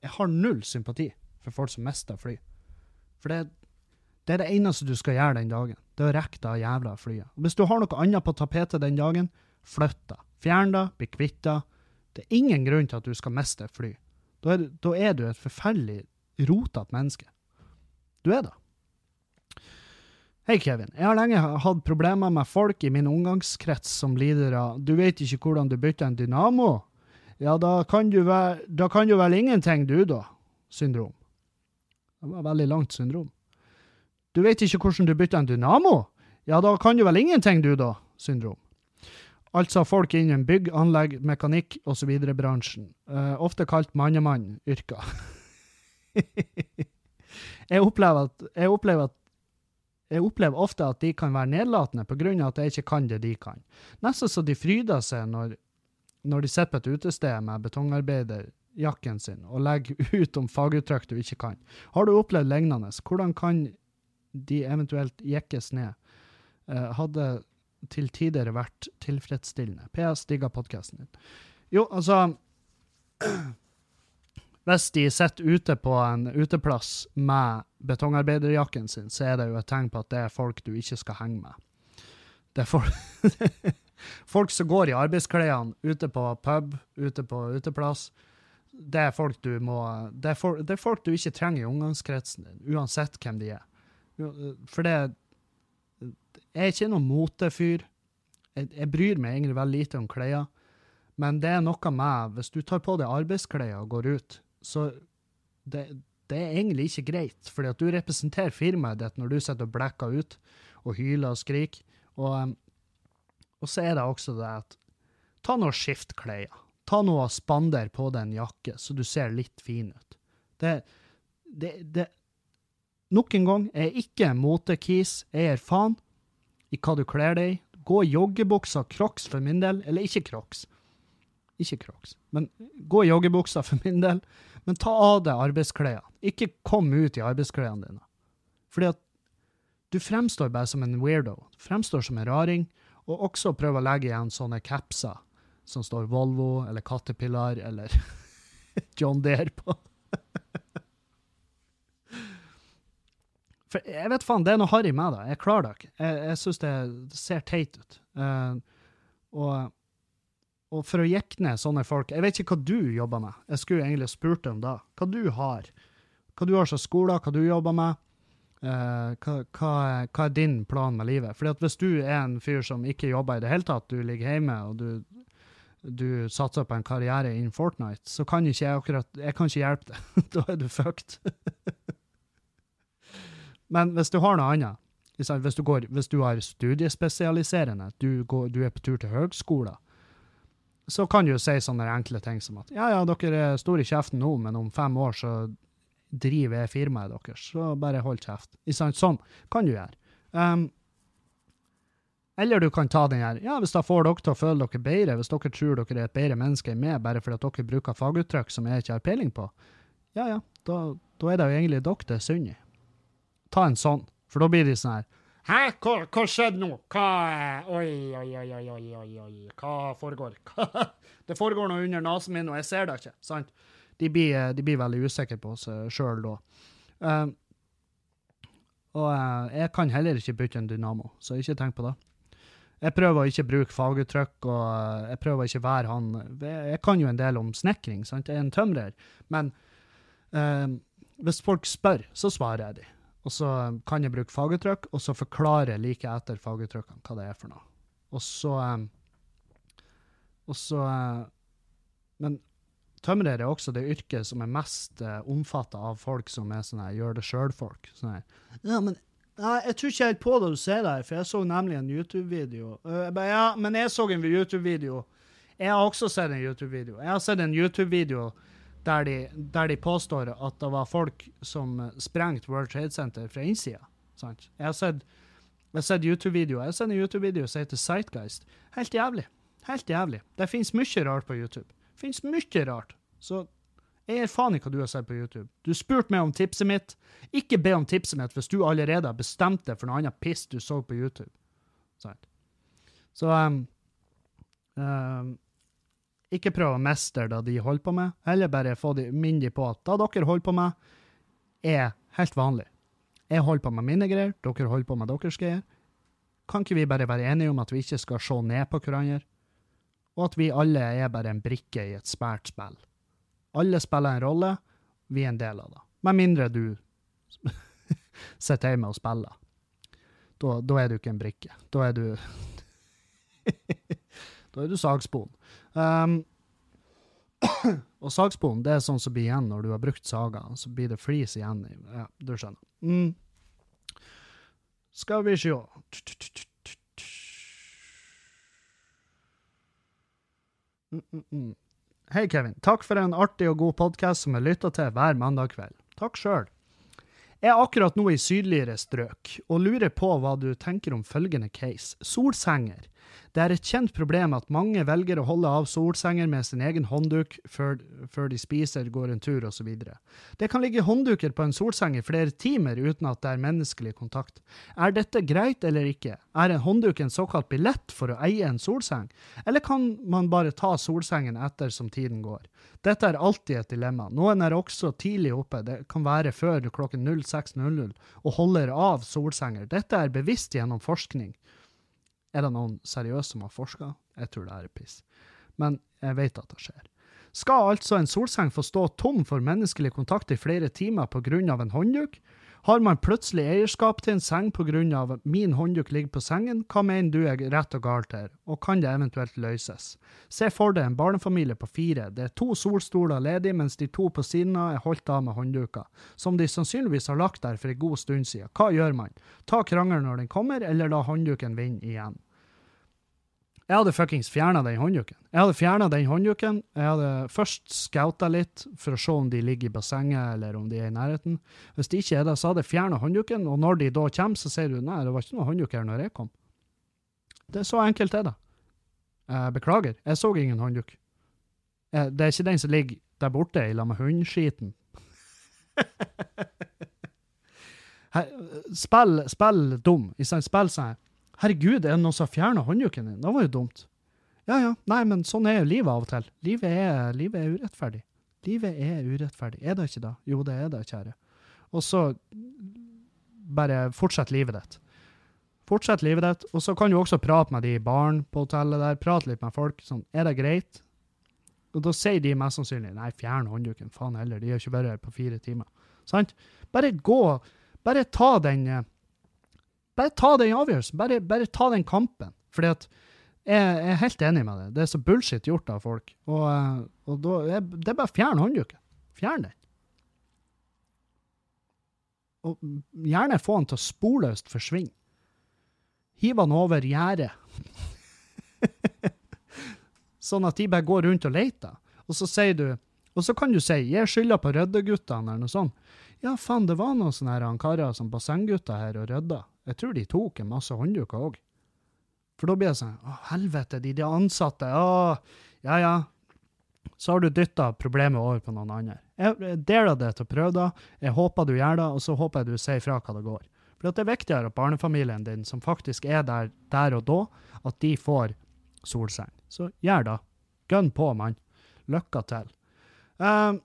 Jeg har null sympati for folk som mister fly. For det, det er det eneste du skal gjøre den dagen. Det er å rekke det jævla flyet. Og hvis du har noe annet på tapetet den dagen, flytt det. Fjern det, bli kvitt det. Det er ingen grunn til at du skal miste et fly. Da er, da er du et forferdelig rotete menneske. Du er det. Hei, Kevin. Jeg har lenge hatt problemer med folk i min omgangskrets som lider av du vet ikke hvordan du bytter en dynamo. Ja, da kan du vel, da kan du vel ingenting, du, da. Syndrom. Det var veldig langt syndrom. Du vet ikke hvordan du bytter en dynamo? Ja, da kan du vel ingenting, du, da. Syndrom. Altså folk innen bygg, anlegg, mekanikk osv. bransjen. Uh, ofte kalt mannemann-yrker. jeg, opplever jeg, opplever jeg opplever ofte at de kan være nedlatende pga. at jeg ikke kan det de kan. Nesten så de fryder seg når, når de sitter på et utested med betongarbeiderjakken sin og legger ut om faguttrykk du ikke kan. Har du opplevd lignende? Hvordan kan de eventuelt jekkes ned? Eh, hadde til tider vært tilfredsstillende. PS digger podkasten din. Jo, altså Hvis de sitter ute på en uteplass med betongarbeiderjakken sin, så er det jo et tegn på at det er folk du ikke skal henge med. Det er folk, folk som går i arbeidsklærne ute på pub, ute på uteplass. Det er folk du må det er, for, det er folk du ikke trenger i omgangskretsen din, uansett hvem de er. For det jeg er ikke noen motefyr. Jeg, jeg, bryr meg egentlig veldig lite om klær. Men det er noe med Hvis du tar på deg arbeidsklær og går ut, så det, det er egentlig ikke greit. Fordi at du representerer firmaet ditt når du sitter og blekker ut og hyler og skriker. Og, og, så er det også det at Ta nå og skift klær. Ta nå og spander på deg en jakke, så du ser litt fin ut. Det, det, det Nok en gang, jeg er ikke motekis. Jeg er faen i hva du kler deg i. Gå i joggebukser, crocs for min del. Eller ikke crocs. Ikke crocs, men gå i joggebukser for min del. Men ta av deg arbeidsklærne. Ikke kom ut i arbeidsklærne dine. Fordi at du fremstår bare som en weirdo. Du fremstår som en raring. Og også prøv å legge igjen sånne capser som står Volvo eller Caterpillar eller John Deere på. For jeg vet faen, det er noe harry med det. Jeg klarer det ikke. Jeg, jeg syns det, ser teit ut. Uh, og, og, for å jekke ned sånne folk Jeg vet ikke hva du jobber med. Jeg skulle egentlig spurt dem det. Hva du har. Hva du har som skole, hva du jobber med. Uh, hva, hva, hva, er din plan med livet? Fordi at Hvis du er en fyr som ikke jobber i det hele tatt, du ligger hjemme og du, du satser på en karriere innen Fortnite, så kan ikke jeg akkurat Jeg kan ikke hjelpe deg. da er du fucked. Men hvis du har noe annet, hvis du, går, hvis du har studiespesialiserende, du, går, du er på tur til høgskolen, så kan du jo si sånne enkle ting som at ja, ja, dere er store i kjeften nå, men om fem år så driver jeg firmaet deres, så bare hold kjeft. Sånn kan du gjøre. Um, eller du kan ta den her ja, hvis da får dere til å føle dere bedre, hvis dere tror dere er et bedre menneske enn meg bare fordi at dere bruker faguttrykk som jeg ikke har peiling på, ja ja, da, da er det jo egentlig dere det er synd i. Ta en sånn, for da blir de sånn her Hæ, hva, hva skjedde nå? Hva Oi, oi, oi, oi, oi, oi, oi. hva foregår? det foregår noe under nesen min, og jeg ser det ikke. sant? De blir, de blir veldig usikre på seg sjøl da. Uh, og uh, jeg kan heller ikke bytte en dynamo, så ikke tenk på det. Jeg prøver å ikke bruke faguttrykk, og uh, jeg prøver å ikke være han Jeg kan jo en del om snekring, sant? jeg er en tømrer, men hvis folk spør, så svarer jeg dem. Og så kan jeg bruke faguttrykk, og så forklarer jeg like etter faguttrykkene hva det er for noe. Og så um, Og så uh, Men tømrer er også det yrket som er mest eh, omfatta av folk som er sånne gjør det sjøl-folk. Sånn ja, men ja, jeg tror ikke helt på det du sier der, for jeg så nemlig en YouTube-video. Uh, ja, men jeg så en YouTube-video. Jeg har også sett en YouTube-video. Jeg har sett en YouTube-video der de, der de, påstår at det var folk som sprengte World Trade Center fra innsida. Jeg har sett, YouTube-videoer. Jeg har sett en YouTube-video som heter Sightgeist. Helt jævlig. Helt jævlig. Det fins mye rart på YouTube. Det fins mye rart. Så jeg gir faen i hva du har sett på YouTube. Du spurte meg om tipset mitt. Ikke be om tipset mitt hvis du allerede har bestemt deg for noe annet piss du så på YouTube. Så um, um, ikke prøv å mestre det de holder på med, heller bare få de, minne på at det dere holder på med, er helt vanlig. Jeg holder på med mine greier, dere holder på med deres greier. Kan ikke vi bare være enige om at vi ikke skal se ned på hverandre? Og at vi alle er bare en brikke i et svært spill. Alle spiller en rolle, vi er en del av det. Med mindre du sitter hjemme og spiller. Da, da er du ikke en brikke. Da er du Da er du sagspon. Um, og sagspon det er sånn som blir igjen når du har brukt saga. Så blir det flis igjen. Ja, du skjønner. Mm. Skal vi sjå mm, mm, mm. Hei, Kevin. Takk for en artig og god podkast som jeg lytter til hver mandag kveld. Takk sjøl. Jeg er akkurat nå i sydligere strøk, og lurer på hva du tenker om følgende case. Solsenger. Det er et kjent problem at mange velger å holde av solsenger med sin egen håndduk før, før de spiser, går en tur osv. Det kan ligge håndduker på en solseng i flere timer uten at det er menneskelig kontakt. Er dette greit eller ikke? Er en håndduk en såkalt billett for å eie en solseng, eller kan man bare ta solsengen etter som tiden går? Dette er alltid et dilemma. Noen er også tidlig oppe, det kan være før klokken 06.00, og holder av solsenger. Dette er bevisst gjennom forskning. Er det noen seriøse som har forska? Jeg tror det er piss. Men jeg vet at det skjer. Skal altså en solseng få stå tom for menneskelig kontakt i flere timer pga. en håndduk? Har man plutselig eierskap til en seng pga. min håndduk ligger på sengen? Hva mener du er rett og galt her, og kan det eventuelt løses? Se for deg en barnefamilie på fire. Det er to solstoler ledig, mens de to på siden av er holdt av med håndduker, som de sannsynligvis har lagt der for en god stund siden. Hva gjør man? Ta krangelen når den kommer, eller la håndduken vinne igjen? Jeg hadde fuckings fjerna den håndduken. Jeg hadde fjerna den håndduken. Jeg hadde først scouta litt for å se om de ligger i bassenget eller om de er i nærheten. Hvis de ikke er det, så hadde jeg fjerna håndduken, og når de da kommer, så sier du nei, det var ikke noe håndduk her når jeg kom. Det er så enkelt er det. Beklager, jeg så ingen håndduk. Det er ikke den som ligger der borte i lag med hundskiten. Spill, spill dum. Spill sånn. Herregud, er det noen som har fjerna håndduken din? Det var jo dumt. Ja ja, nei, men sånn er jo livet av og til. Livet er, livet er urettferdig. Livet er urettferdig. Er det ikke det? Jo, det er det, kjære. Og så bare fortsett livet ditt. Fortsett livet ditt, og så kan du også prate med de barn på hotellet der. Prate litt med folk. Sånn, er det greit? Og da sier de mest sannsynlig nei, fjern håndduken, faen heller, de har ikke bare her på fire timer. Sant? Bare gå, bare ta den eh, Bare ta den avgjørelsen, bare, bare ta den kampen. Fordi at jeg, er helt enig med deg, det er så bullshit gjort av folk. Og, eh, og da, det er bare å fjerne håndduken. Fjern den. Og gjerne få den til å sporløst forsvinne. Hiv den over gjerdet. sånn at de bare går rundt og leter. Og så sier du, og så kan du si, jeg skylder på Rødde-guttene', eller noe sånt. Ja, faen, det var noen sånne karer som bassenggutter her og rydda. Jeg tror de tok en masse håndduker òg. For da blir det sånn, å helvete, de, de ansatte, å, ja ja. Så har du dytta problemet over på noen andre. Jeg deler det til å prøve det, jeg håper du gjør det, og så håper jeg du sier fra hva det går. For det er viktigere at barnefamilien din, som faktisk er der, der og da, at de får solseng. Så gjør det. Gønn på, mann. Lykke til. Um,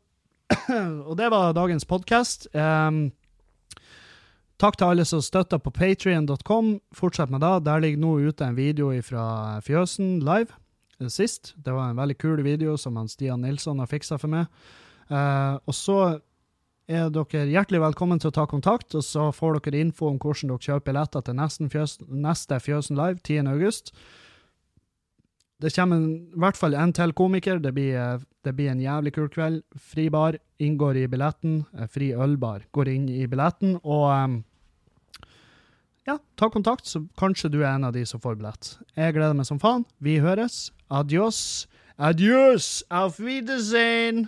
og det var dagens podkast. Um, takk til alle som støtter på patrion.com. Fortsett med det. Der ligger nå ute en video fra Fjøsen live eh, sist. Det var en veldig kul video som han Stian Nilsson har fiksa for meg. Uh, og så er dere hjertelig velkommen til å ta kontakt, og så får dere info om hvordan dere kjøper billetter til nesten fjøs, neste Fjøsen Live 10. Det kommer en, i hvert fall en til komiker. Det blir, eh, det blir en jævlig kul kveld. Fri bar inngår i billetten. Eh, Fri ølbar går inn i billetten. Og um, ja, ta kontakt, så kanskje du er en av de som får billett. Jeg gleder meg som faen. Vi høres. Adios. Adios. Auf Wiedersehen.